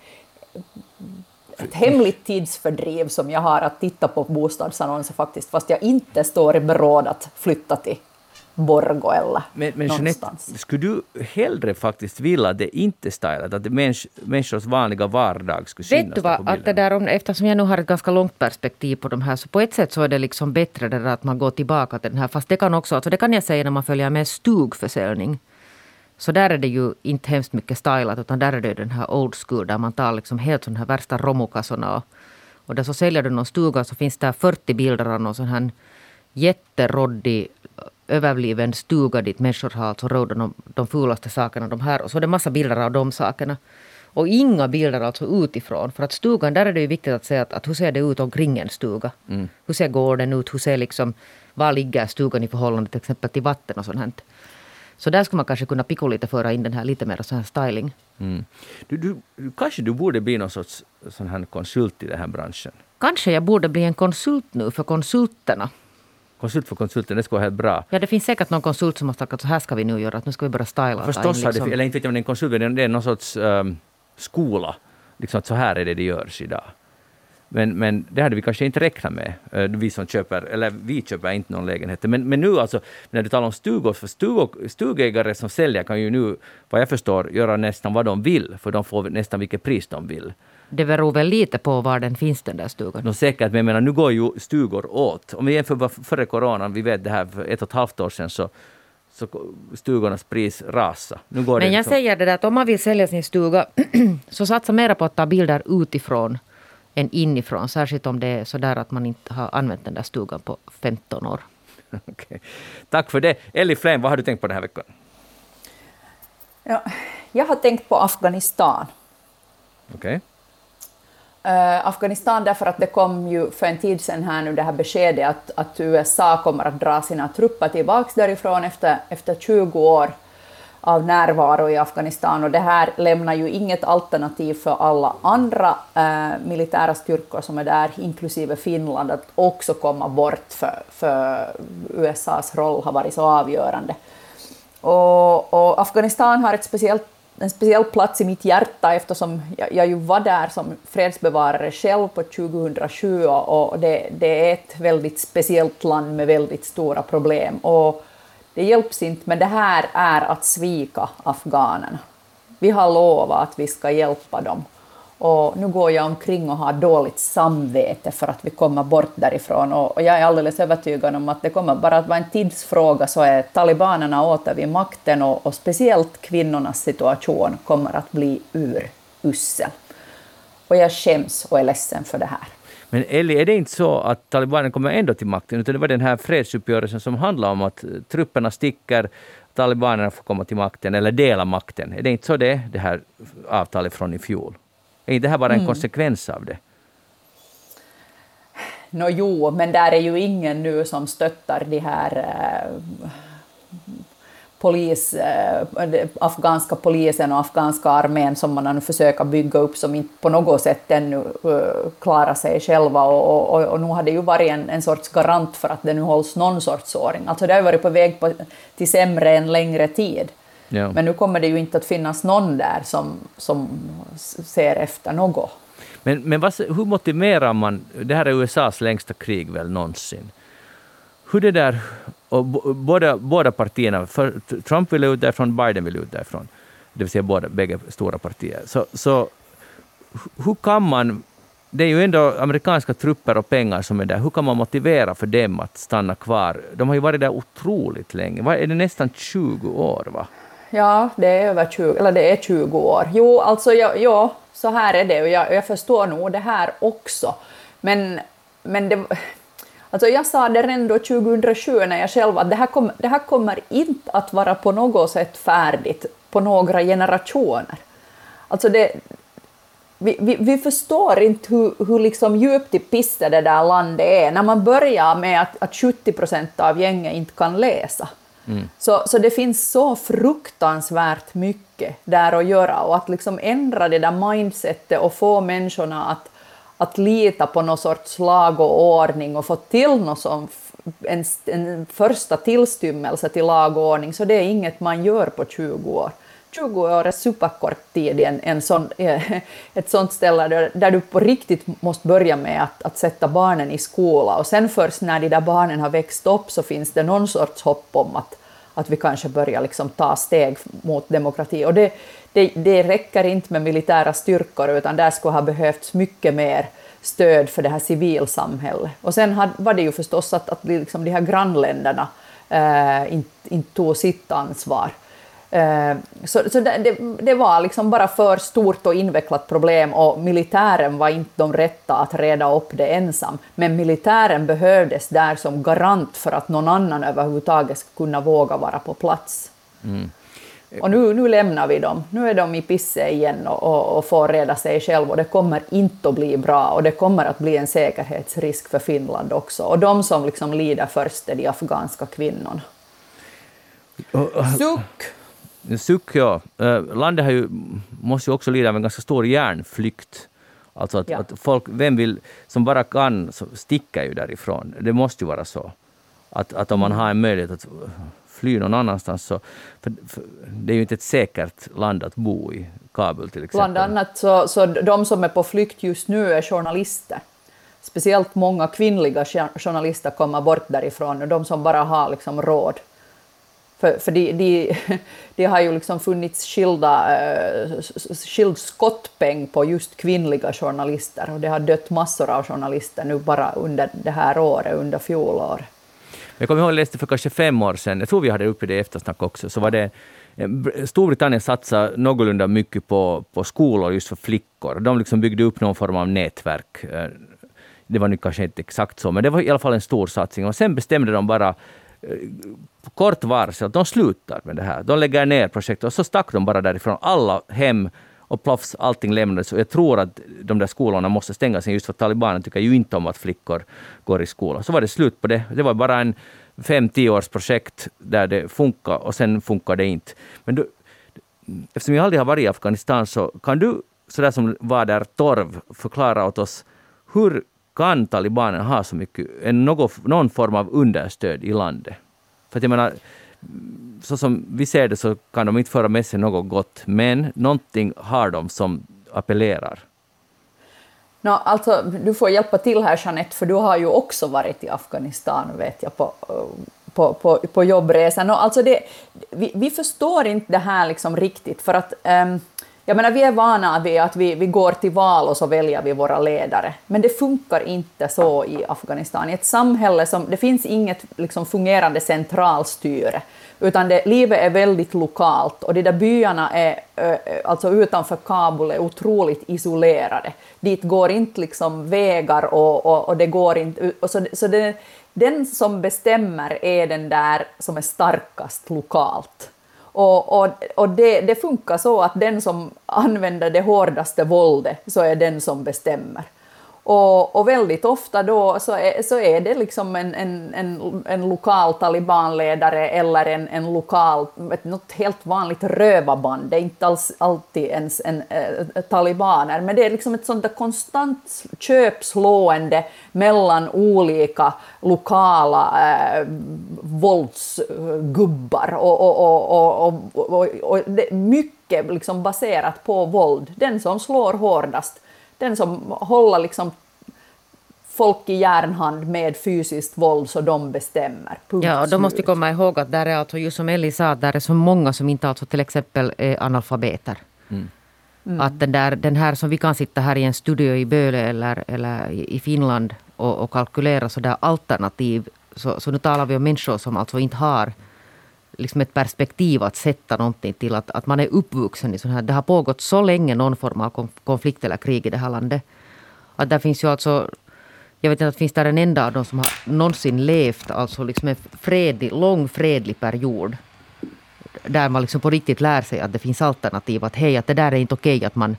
ett hemligt tidsfördriv som jag har att titta på bostadsannonser faktiskt, fast jag inte står i beråd att flytta till Borgo eller men, men någonstans. Jeanette, skulle du hellre faktiskt vilja att det inte stylat, att mäns, människors vanliga vardag skulle synas Vet du vad, att det där om, eftersom jag nu har ett ganska långt perspektiv på de här, så på ett sätt så är det liksom bättre det där att man går tillbaka till den här, fast det kan också, alltså det kan jag säga när man följer med stugförsäljning. Så där är det ju inte hemskt mycket stylat utan där är det den här old school där man tar liksom helt sådana här värsta romukassorna och, och där så säljer du någon stuga så finns där 40 bilder av någon sån här jätteroddig överbliven stuga dit människor har alltså råd de, de fulaste sakerna. De här, och så är det massa bilder av de sakerna. Och inga bilder alltså utifrån. För att stugan, där är det ju viktigt att se att, att hur ser det ut omkring en stuga. Mm. Hur ser gården ut? Hur ser liksom, var ligger stugan i förhållande till exempel till vatten och sånt här. Så där skulle man kanske kunna picka lite föra in den här lite mer så här styling. Mm. Du, du, kanske du borde bli någon sorts sån här konsult i den här branschen. Kanske jag borde bli en konsult nu för konsulterna. Konsult för konsulten, det skulle vara helt bra. Ja, det finns säkert någon konsult som har sagt att så här ska vi nu göra, att nu ska vi börja styla. Förstås har det, eller inte vet jag om det är en konsult, men det är någon sorts um, skola. Liksom att så här är det det görs idag. Men, men det hade vi kanske inte räknat med, eh, vi som köper, eller vi köper inte någon lägenhet. Men, men nu alltså, när du talar om stugor, för stugor, stugägare som säljer kan ju nu, vad jag förstår, göra nästan vad de vill, för de får nästan vilket pris de vill. Det beror väl lite på var den finns, den där stugan. No, säkert, men jag menar, nu går ju stugor åt. Om vi jämför före coronan, vi vet det här för ett och ett halvt år sedan, så, så stugornas pris rasa. Men jag liksom... säger det där att om man vill sälja sin stuga, så satsa mera på att ta bilder utifrån än inifrån. Särskilt om det är så där att man inte har använt den där stugan på 15 år. okay. Tack för det. Ellie Flem, vad har du tänkt på den här veckan? Ja, jag har tänkt på Afghanistan. Okej. Okay. Uh, Afghanistan därför att det kom ju för en tid sedan här nu det här beskedet att, att USA kommer att dra sina trupper tillbaka därifrån efter, efter 20 år av närvaro i Afghanistan och det här lämnar ju inget alternativ för alla andra eh, militära styrkor som är där, inklusive Finland, att också komma bort för, för USAs roll har varit så avgörande. Och, och Afghanistan har ett speciellt, en speciell plats i mitt hjärta eftersom jag, jag ju var där som fredsbevarare själv på 2007 och det, det är ett väldigt speciellt land med väldigt stora problem. Och det hjälps inte, men det här är att svika afghanerna. Vi har lovat att vi ska hjälpa dem. Och nu går jag omkring och har dåligt samvete för att vi kommer bort därifrån. Och jag är alldeles övertygad om att det kommer bara att vara en tidsfråga så är talibanerna åter vid makten och, och speciellt kvinnornas situation kommer att bli urusel. Och jag skäms och är ledsen för det här. Men Ellie, är det inte så att talibanerna kommer ändå till makten, utan det var den här fredsuppgörelsen som handlar om att trupperna sticker, talibanerna får komma till makten, eller dela makten. Är det inte så det det här avtalet från i fjol? Är inte det här bara en mm. konsekvens av det? Nå jo, men där är ju ingen nu som stöttar de här äh, polis, äh, afghanska polisen och afghanska armén som man nu försöker bygga upp som inte på något sätt ännu äh, klarar sig själva och, och, och nu har det ju varit en, en sorts garant för att det nu hålls någon sorts ordning. Alltså det har varit på väg på, till sämre en längre tid. Ja. Men nu kommer det ju inte att finnas någon där som, som ser efter något. Men, men vad, hur motiverar man, det här är USAs längsta krig väl någonsin, hur det där, och båda, båda partierna, för Trump vill ut därifrån, Biden vill ut därifrån, det vill säga båda, bägge stora partier. Så, så hur kan man, det är ju ändå amerikanska trupper och pengar som är där, hur kan man motivera för dem att stanna kvar? De har ju varit där otroligt länge, är det nästan 20 år? va? Ja, det är över 20, eller det är 20 år. Jo, alltså ja, ja så här är det och jag, jag förstår nog det här också. Men, men det, alltså jag sa det redan 2007 när jag själv att det här, kom, det här kommer inte att vara på något sätt färdigt på några generationer. Alltså det, vi, vi, vi, förstår inte hur, hur liksom djupt i pisse det där landet är när man börjar med att, att 70 procent av gänget inte kan läsa. Mm. Så, så det finns så fruktansvärt mycket där att göra och att liksom ändra det där mindsetet och få människorna att, att lita på någon sorts lag och ordning och få till något som en, en första tillstymmelse till lag och ordning, så det är inget man gör på 20 år. 20 år är superkort tid i en, en sån, ett sånt ställe där, där, du på riktigt måste börja med att, att sätta barnen i skola och sen först när de där barnen har växt upp så finns det någon sorts hopp om att, att vi kanske börjar liksom ta steg mot demokrati. Och det, det, det räcker inte med militära styrkor utan där skulle ha behövts mycket mer stöd för det här civilsamhället. Och sen had, var det ju förstås att, att liksom de här grannländerna eh, inte, inte tog sitt ansvar. Eh, så, så det, det, var liksom bara för stort och invecklat problem och militären var inte de rätta att reda upp det ensam. Men militären behövdes där som garant för att någon annan överhuvudtaget skulle kunna våga vara på plats. Mm. Och nu, nu lämnar vi dem. Nu är de i pisse igen och, och, och får reda sig själva och det kommer inte att bli bra och det kommer att bli en säkerhetsrisk för Finland också. Och de som liksom lider först är de afghanska kvinnorna. Suck! Suck, ja. Uh, landet har ju, måste ju också lida av en ganska stor järnflykt. Alltså att, ja. att folk, vem vill, som bara kan, sticker ju därifrån. Det måste ju vara så. Att, att om man har en möjlighet att fly någon annanstans så... För, för, det är ju inte ett säkert land att bo i, Kabul till exempel. Bland annat så, så de som är på flykt just nu är journalister. Speciellt många kvinnliga journalister kommer bort därifrån, de som bara har liksom råd. För, för det de, de, har ju liksom funnits skilda, eh, skild skottpeng på just kvinnliga journalister och det har dött massor av journalister nu bara under det här året, under fjolåret. Jag kommer ihåg, jag läste för kanske fem år sedan, jag tror vi hade uppe det i eftersnack också, så var det eh, Storbritannien satsar någorlunda mycket på, på skolor just för flickor. De liksom byggde upp någon form av nätverk. Eh, det var nu kanske inte exakt så, men det var i alla fall en stor satsning. Och sen bestämde de bara på kort varsel att de slutar med det här. De lägger ner projektet och så stack de bara därifrån. Alla hem och plofs, allting lämnades. Och jag tror att de där skolorna måste stängas just för talibanerna tycker ju inte om att flickor går i skolan. Så var det slut på det. Det var bara en fem, tio års projekt där det funkar och sen funkar det inte. Men du, eftersom jag aldrig har varit i Afghanistan så kan du, sådär som var där torv, förklara åt oss hur kan talibanerna ha så mycket, en, någon, någon form av understöd i landet? För att jag menar, så som vi ser det så kan de inte föra med sig något gott, men någonting har de som appellerar. No, alltså, du får hjälpa till här Jeanette, för du har ju också varit i Afghanistan vet jag, på, eh, på, på, på jobbresan. No, alltså det, vi, vi förstår inte det här liksom riktigt, för att um, jag menar, vi är vana vid att vi, vi går till val och så väljer vi våra ledare, men det funkar inte så i Afghanistan. I ett samhälle som, det finns inget liksom, fungerande centralstyre, utan det, livet är väldigt lokalt och de där byarna är, alltså utanför Kabul är otroligt isolerade. Dit går inte liksom vägar och, och, och det går inte... Och så så det, den som bestämmer är den där som är starkast lokalt. Och, och, och det, det, funkar så att den som använder det hårdaste våldet så är den som bestämmer. Och, och väldigt ofta då så är, så är det liksom en, en, en, en lokal talibanledare eller en, en lokal, ett, något helt vanligt rövarband. Det är inte alls alltid ens en, äh, talibaner, men det är liksom ett sånt där konstant köpslående mellan olika lokala äh, våldsgubbar och, och, och, och, och, det mycket liksom baserat på våld. Den som slår hårdast den som håller liksom folk i järnhand med fysiskt våld så de bestämmer. Punkt ja, och då måste vi komma ihåg att där är alltså, just som Ellie sa, där är så många som inte alltså till exempel är analfabeter. Mm. Mm. Att den, där, den här som vi kan sitta här i en studio i Böle eller, eller i Finland och, och kalkylera så där alternativ. Så, så nu talar vi om människor som alltså inte har liksom ett perspektiv att sätta någonting till. Att, att man är uppvuxen i sån här... Det har pågått så länge någon form av konflikt eller krig i det här landet. Att där finns ju alltså... Jag vet inte, att finns där en enda av dem som har någonsin levt alltså liksom en fredlig, lång fredlig period. Där man liksom på riktigt lär sig att det finns alternativ. Att hej, att det där är inte okej att man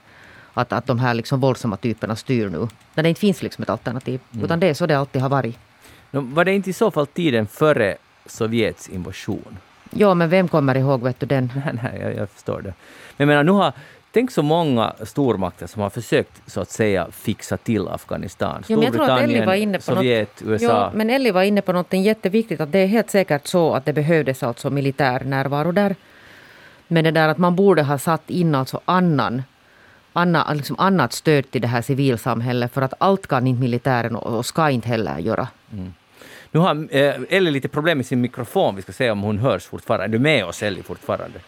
att, att de här liksom våldsamma typerna styr nu. När det inte finns liksom ett alternativ. Mm. Utan det är så det alltid har varit. Var det inte i så fall tiden före Sovjets invasion? Ja, men vem kommer ihåg vet du, den? Nej, nej jag, jag förstår det. Men menar, nu har, tänk så många stormakter som har försökt så att säga fixa till Afghanistan. Storbritannien, Sovjet, något, USA. Ja, men Ellie var inne på något jätteviktigt, att det är helt säkert så att det behövdes alltså militär närvaro där. Men det där att man borde ha satt in alltså annan anna, liksom annat stöd till det här civilsamhället för att allt kan inte militären och ska inte heller göra. Mm. Nu har eh, Ellie lite problem med sin mikrofon. Vi ska se om hon hörs fortfarande. Är du med oss, Ellie, fortfarande?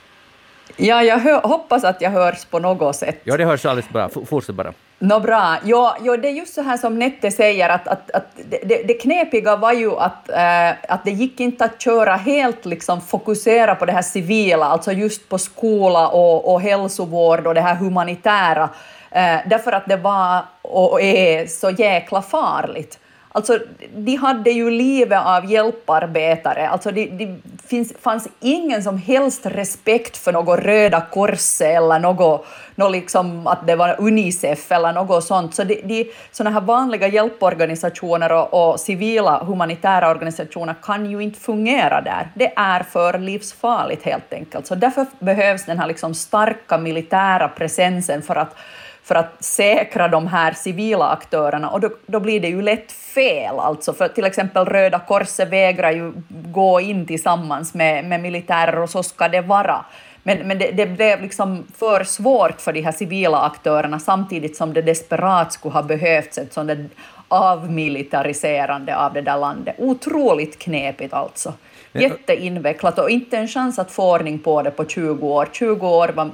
Ja, jag hör, hoppas att jag hörs på något sätt. Ja, det hörs alldeles bra. Fortsätt bara. Nå bra. Jo, jo, det är just så här som Nette säger, att, att, att det, det knepiga var ju att, äh, att det gick inte att köra helt liksom fokusera på det här civila, alltså just på skola och, och hälsovård och det här humanitära, äh, därför att det var och är så jäkla farligt. Alltså, de hade ju livet av hjälparbetare. Alltså, det de finns, fanns ingen som helst respekt för något Röda Korset eller något, något liksom, att det var Unicef eller något sånt. Så de, de, sådana här vanliga hjälporganisationer och, och civila humanitära organisationer kan ju inte fungera där. Det är för livsfarligt helt enkelt. Så därför behövs den här liksom starka militära presensen för att för att säkra de här civila aktörerna och då, då blir det ju lätt fel. Alltså för till exempel Röda Korset vägrar ju gå in tillsammans med, med militärer och så ska det vara. Men, men det, det blev liksom för svårt för de här civila aktörerna samtidigt som det desperat skulle ha behövts ett sånt avmilitariserande av det där landet. Otroligt knepigt alltså. Jätteinvecklat och inte en chans att få ordning på det på 20 år. 20 år var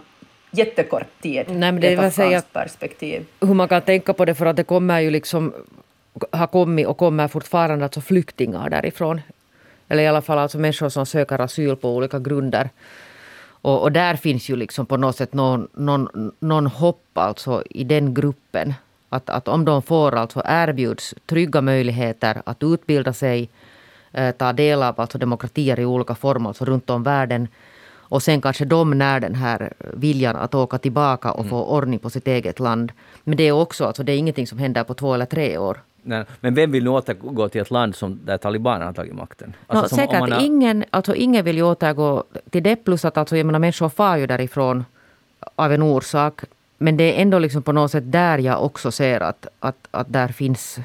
jättekort tid Nej, men det ett säga, perspektiv. Hur man kan tänka på det för att det kommer ju liksom har kommit och kommer fortfarande alltså flyktingar därifrån. Eller i alla fall alltså människor som söker asyl på olika grunder. Och, och där finns ju liksom på något sätt någon, någon, någon hopp alltså i den gruppen. Att, att om de får alltså erbjuds trygga möjligheter att utbilda sig, eh, ta del av alltså demokratier i olika former alltså runt om världen och sen kanske de när den här viljan att åka tillbaka och få ordning på sitt eget land. Men det är också alltså, det är ingenting som händer på två eller tre år. Nej, men vem vill nu återgå till ett land som, där talibanerna har tagit makten? Alltså no, säkert har... ingen, alltså ingen vill ju återgå till det. Plus att alltså, jag menar, människor far ju därifrån av en orsak. Men det är ändå liksom på något sätt där jag också ser att, att, att där finns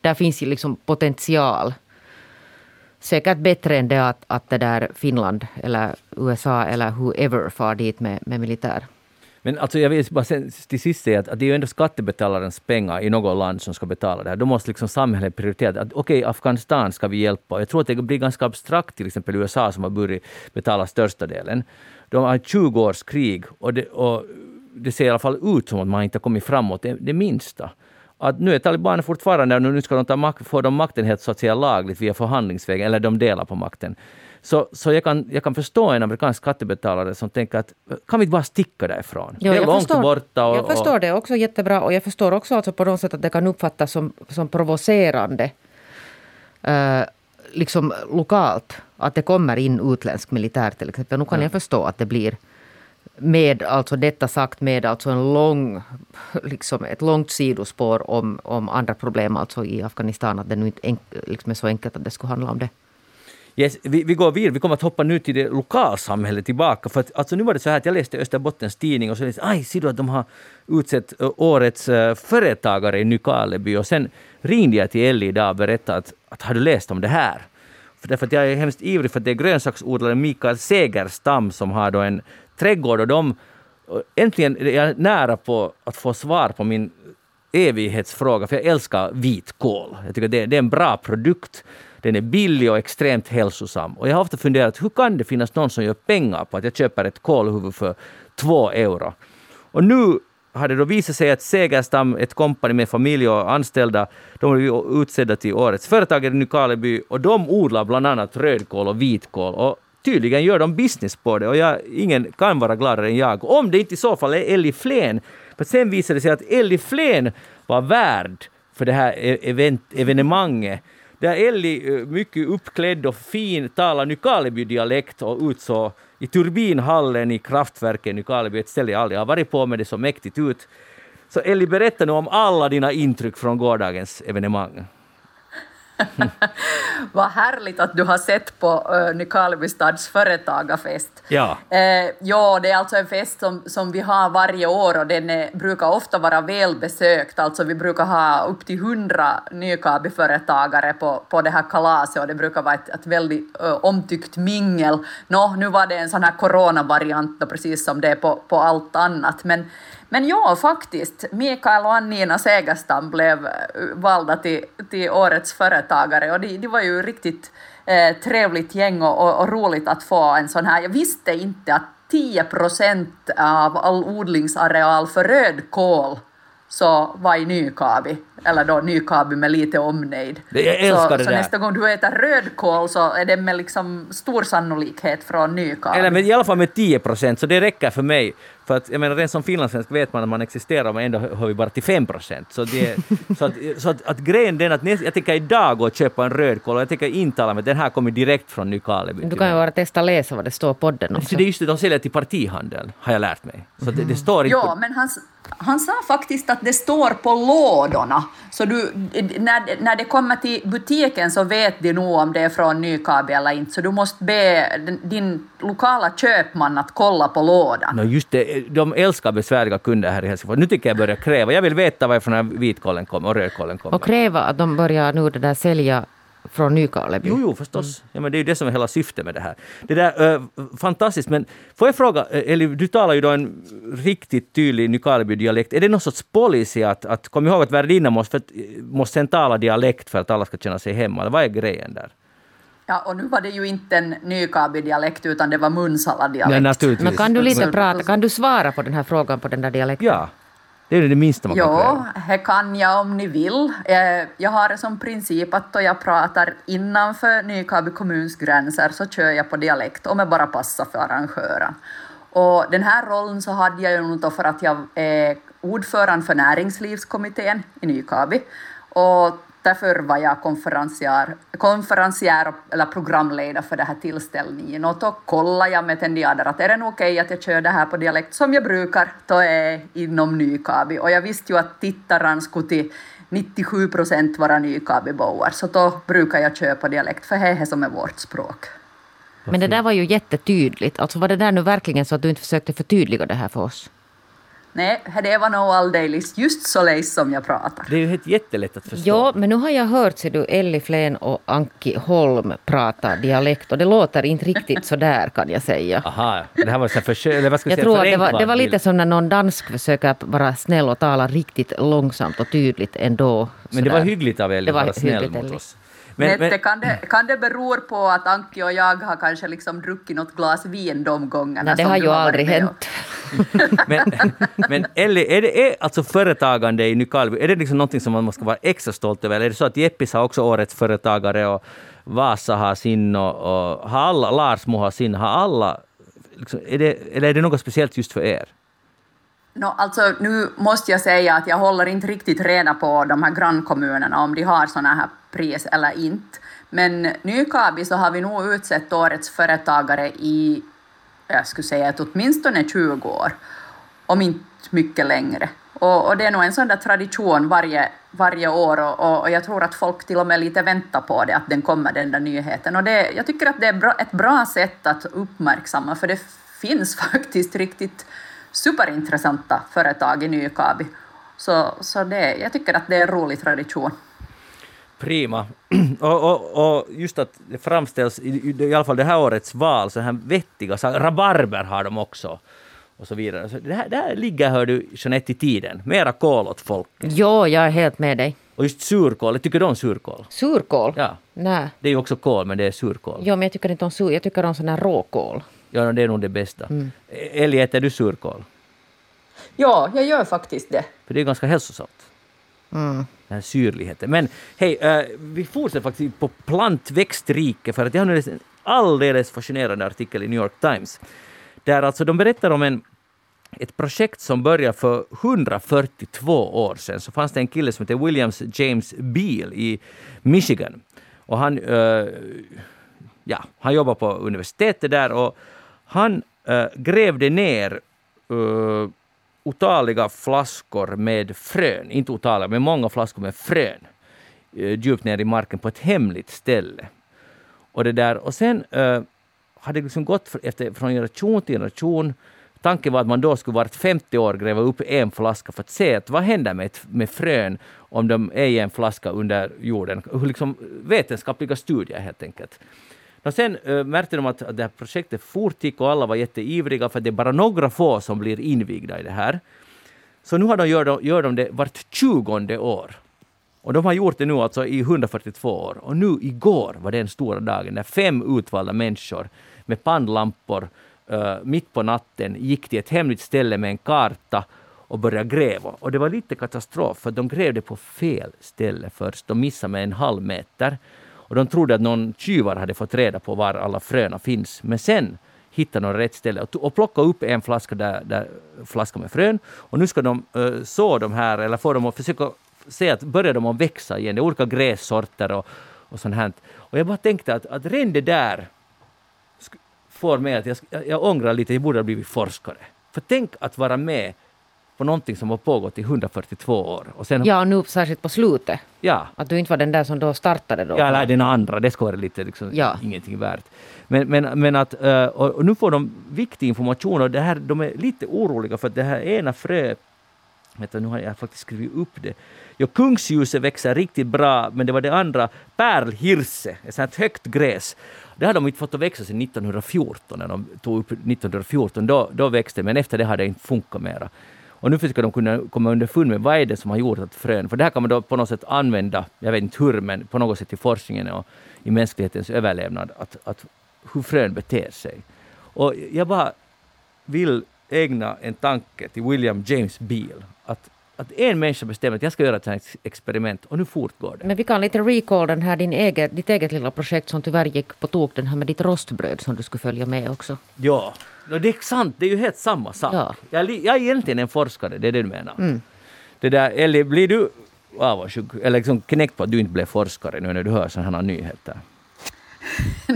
där finns liksom potential säkert bättre än det att, att det där Finland eller USA eller whoever far dit med, med militär. Men alltså jag vill bara sen, till sist säga att, att det är ju ändå skattebetalarens pengar i något land som ska betala det här. Då måste liksom samhället prioritera att okej, okay, Afghanistan ska vi hjälpa. Jag tror att det blir ganska abstrakt, till exempel USA som har börjat betala största delen. De har 20 års krig och det, och det ser i alla fall ut som att man inte har kommit framåt det, det minsta att nu är talibanerna fortfarande, och nu ska de ta makt, få de makten helt så att säga lagligt via förhandlingsvägen, eller de delar på makten. Så, så jag, kan, jag kan förstå en amerikansk skattebetalare som tänker att kan vi inte bara sticka därifrån? Jo, det är långt förstår, borta. Och, jag förstår det också jättebra och jag förstår också alltså på något sätt att det kan uppfattas som, som provocerande. Uh, liksom lokalt, att det kommer in utländsk militär till exempel. Nu kan ja. jag förstå att det blir med alltså detta sagt med alltså en lång, liksom ett långt sidospår om, om andra problem alltså i Afghanistan. Att det nu inte liksom är så enkelt att det skulle handla om det. Yes, vi, vi går vidare, vi kommer att hoppa nu till det lokalsamhället tillbaka. För att, alltså nu var det så här att jag läste Österbottens tidning och så läste jag ser du att de har utsett eh, årets eh, företagare i Nykarleby. Och sen ringde jag till Ellie idag och berättade att, att har du läst om det här? För därför att jag är hemskt ivrig för att det är grönsaksodlaren Mikael Segerstam som har då en trädgård och de... Äntligen är jag nära på att få svar på min evighetsfråga, för jag älskar vitkål. Jag tycker det, det är en bra produkt. Den är billig och extremt hälsosam. Och jag har ofta funderat, hur kan det finnas någon som gör pengar på att jag köper ett kålhuvud för två euro? Och nu har det då visat sig att Segerstam, ett kompani med familj och anställda, de är utsedda till årets företagare i Nykarleby och de odlar bland annat rödkål och vitkål. Och tydligen gör de business på det och jag, ingen kan vara gladare än jag. Om det inte i så fall är Elli Flen. För sen visade det sig att Elli Flen var värd för det här e-, event, evenemanget. Där Elli, eh, mycket uppklädd och fin, talar Nykarleby-dialekt och utsåg i turbinhallen i kraftverket Nykarleby, ett ställe jag aldrig har varit på, men det så mäktigt ut. Så Elli, berätta nu om alla dina intryck från gårdagens evenemang. Vad härligt att du har sett på uh, Nykarleby stads företagarfest. Ja. Uh, ja, det är alltså en fest som, som vi har varje år och den är, brukar ofta vara välbesökt. Alltså vi brukar ha upp till hundra Nykarleby-företagare på, på det här kalaset och det brukar vara ett, ett väldigt uh, omtyckt mingel. Nå, nu var det en sån här coronavariant precis som det är på, på allt annat. Men men ja, faktiskt. Mikael och Annina Segerstam blev eh, valda till, till årets företagare och de, de var ju riktigt eh, trevligt gäng och, och, och, roligt att få en sån här. Jag visste inte att 10 procent av all odlingsareal för rödkål så var i Nykabi, eller då Nykabi med lite omnejd. Jag älskar så, det så där. nästa gång du äter rödkål så är det med liksom stor sannolikhet från Nykabi. Eller med, i alla fall med 10 procent, så det räcker för mig. För att, jag menar, rent som finlandssvensk vet man att man existerar men ändå hör vi bara till 5 procent. Så, det, så, att, så att, att grejen den att näst, jag tänker idag gå och köpa en rödkål och jag tänker intala mig att den här kommer direkt från Nykarleby. Du kan ju bara testa läsa vad det står på den också. Så det är just det, de säljer till partihandeln, har jag lärt mig. Så det, det står inte... Ja, men han, han sa faktiskt att det står på lådorna. Så du, när, när det kommer till butiken så vet de nog om det är från Nykabi eller inte. Så du måste be din lokala köpman att kolla på lådan. No just det, de älskar besvärliga kunder här i Helsingfors. Nu tycker jag börja kräva. Jag vill veta varifrån vitkålen kommer och rödkålen kommer. Och kräva att de börjar nu det där sälja från Nykarleby. Jo, jo, förstås. Mm. Ja, men det är ju det som är hela syftet med det här. Det där, äh, fantastiskt, men får jag fråga, Eli, du talar ju då en riktigt tydlig Nykarleby-dialekt. Är det någon sorts policy att, att kom ihåg att värdinnan måste, måste sen tala dialekt för att alla ska känna sig hemma? Eller vad är grejen där? Ja, och nu var det ju inte en Nykarby-dialekt utan det var Munsala-dialekt. Men kan du lite prata, kan du svara på den här frågan på den där dialekten? Ja. Det är det minsta man jo, kan kräva. Jo, det kan jag om ni vill. Eh, jag har som princip att då jag pratar innanför Nykarby kommuns gränser så kör jag på dialekt om jag bara passar för arrangören. Och den här rollen så hade jag ju nog för att jag är ordförande för näringslivskommittén i Nykarby. Och därför var jag konferencier, konferensiär eller programledare för den här tillställningen och då kollade jag med Tendiader att är det okej okay att jag kör det här på dialekt som jag brukar, då är inom Nykabi. Och jag visste ju att tittaren skulle till 97 procent vara nykabiboar, så då brukar jag köra på dialekt, för det är som är vårt språk. Men det där var ju jättetydligt. Alltså var det där nu verkligen så att du inte försökte förtydliga det här för oss? Nej, det var nog alldeles just så läs som jag pratar. Det är ju helt jättelätt att förstå. Ja, men nu har jag hört ser du, Elli Flen och Anki Holm prata dialekt och det låter inte riktigt så där kan jag säga. Aha, det här var så försök, eller vad ska jag säga, tror att det var, det var lite som när någon dansk försöker vara snäll och tala riktigt långsamt och tydligt ändå. Men det var hyggligt av Elli att vara snäll mot oss. Men, men, kan, det, kan det bero på att Anki och jag har kanske liksom druckit något glas vin de gångerna? Nej, det har ju aldrig hänt. men, men Elli, är det är alltså företagande i Nykarleby, är det liksom någonting som man ska vara extra stolt över? Är det så att Jeppis har också årets företagare och Vasa har sin och, och har alla, Larsmo har sin, har alla, liksom, är det, eller är det något speciellt just för er? No, alltså, nu måste jag säga att jag håller inte riktigt reda på de här grannkommunerna, om de har sådana här pris eller inte. Men Nykabi så har vi nog utsett årets företagare i, jag skulle säga att åtminstone 20 år, om inte mycket längre. Och, och det är nog en sån där tradition varje, varje år och, och, jag tror att folk till och med lite väntar på det, att den kommer den där nyheten. Och det, jag tycker att det är bra, ett bra sätt att uppmärksamma, för det finns faktiskt riktigt superintressanta företag i Nykabi. Så, så det, jag tycker att det är en rolig tradition. Prima. Och, och, och, just att det framställs, i, i alla fall det här årets val, så här vettiga saker. Rabarber har de också. Och så vidare. Så det, här, det här ligger, hör du, Jeanette, i tiden. Mera kål åt folk. Jo, jag är helt med dig. Och just surkål, tycker du om surkål? Surkål? Ja. Nej. Det är ju också kål, men det är surkål. Jo, men jag tycker inte om sur, jag tycker om sån här råkål. Ja, det är nog det bästa. Mm. Ellie, äter du surkål? Ja, jag gör faktiskt det. För det är ganska hälsosamt. Mm. Den här syrligheten. Men hej, uh, vi fortsätter faktiskt på plantväxtrike för att jag har en alldeles fascinerande artikel i New York Times. Där alltså de berättar om en, ett projekt som började för 142 år sedan. Så fanns det en kille som heter Williams James Beale i Michigan. Och han, uh, ja, han jobbar på universitetet där och han äh, grävde ner äh, otaliga flaskor med frön, inte otaliga, men många flaskor med frön äh, djupt ner i marken på ett hemligt ställe. Och, det där, och sen äh, hade det liksom gått efter, från generation till generation. Tanken var att man då skulle vart 50 år gräva upp en flaska för att se att vad händer med, med frön om de är i en flaska under jorden. Liksom vetenskapliga studier helt enkelt. Och sen äh, märkte de att, det här projektet fortgick och alla var jätteivriga för det är bara några få som blir invigda i det här. Så nu har de, gör, de, gör de det vart tjugonde år. Och de har gjort det nu alltså i 142 år. Och nu igår var den stora dagen när fem utvalda människor med pannlampor äh, mitt på natten gick till ett hemligt ställe med en karta och började gräva. Och det var lite katastrof för de grävde på fel ställe först. De missade med en halv meter. Och de trodde att någon tjuvar hade fått reda på var alla fröna finns. Men sen hittade de rätt ställe och, och plockade upp en flaska, där, där, flaska med frön. Och nu ska de uh, så de här, eller få dem att försöka se att börjar de att växa igen. Det är olika grässorter och, och sånt här. Och jag bara tänkte att, att redan det där får mig att jag, jag ångrar lite, jag borde ha blivit forskare. För tänk att vara med på någonting som har pågått i 142 år. Och sen, ja, nu särskilt på slutet. Ja. Att du inte var den där som då startade då. Ja, eller den andra, det ska vara lite liksom, ja. ingenting värt. Men, men, men att, eh, och nu får de viktig information och det här, de är lite oroliga för att det här ena fröet Vänta, nu har jag faktiskt skrivit upp det. Ja, kungsljuset växer riktigt bra, men det var det andra, pärlhirse, ett sånt högt gräs. Det har de inte fått att växa sedan 1914, när de tog upp 1914. Då, då växte men efter det har det inte funkat mera. Och nu försöker de kunna komma underfund med vad är det som har gjort att frön... För det här kan man då på något sätt använda, jag vet inte hur, men på något sätt i forskningen och i mänsklighetens överlevnad, att, att hur frön beter sig. Och jag bara vill ägna en tanke till William James Beale. Att, att en människa bestämmer att jag ska göra ett sånt experiment och nu fortgår det. Men vi kan lite recall den här, din egen, ditt eget lilla projekt som tyvärr gick på tok, den här med ditt rostbröd som du skulle följa med också. Ja, det är sant, det är ju helt samma sak. Ja. Jag, jag är egentligen en forskare, det är det du menar. Mm. Det där, eller blir du avundsjuk, eller liksom knäckt på att du inte blev forskare nu när du hör sådana här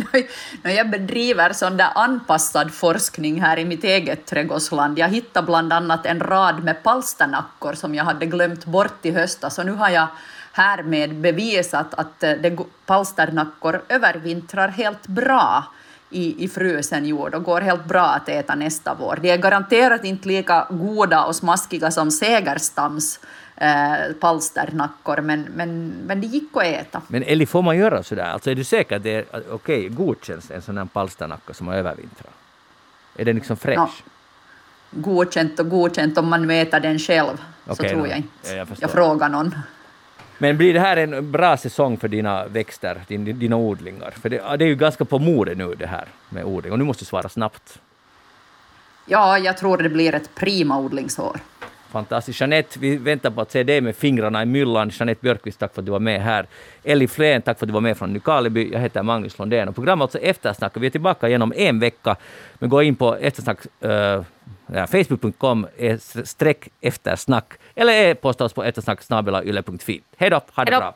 no, jag bedriver sån där anpassad forskning här i mitt eget trädgårdsland. Jag hittade bland annat en rad med palsternackor som jag hade glömt bort i höstas och nu har jag härmed bevisat att eh, det, palsternackor övervintrar helt bra i, i frusen jord och går helt bra att äta nästa vår. De är garanterat inte lika goda och smaskiga som Segerstams eh, palsternackor, men, men, men det gick att äta. Men Elli, får man göra sådär? Alltså är du säker att det är okej, okay, godkänns en sån här palsternacka som har övervintrat? Är den liksom fräsch? Ja. Godkänt och godkänt om man nu äter den själv, okay, så tror no. jag inte. Jag, jag frågar någon. Men blir det här en bra säsong för dina växter, din, dina odlingar? För det, det är ju ganska på mode nu det här med odling och nu måste du svara snabbt. Ja, jag tror det blir ett prima odlingsår. Fantastiskt. Jeanette, vi väntar på att se dig med fingrarna i myllan. Jeanette Björkqvist, tack för att du var med här. Elli Flen, tack för att du var med från Nykarleby. Jag heter Magnus Lundén och programmet alltså Eftersnack. Vi är tillbaka genom en vecka. Men gå in på eftersnack, ja, facebook.com streck eftersnack eller e-posta oss på eftersnack Hej då, ha det bra!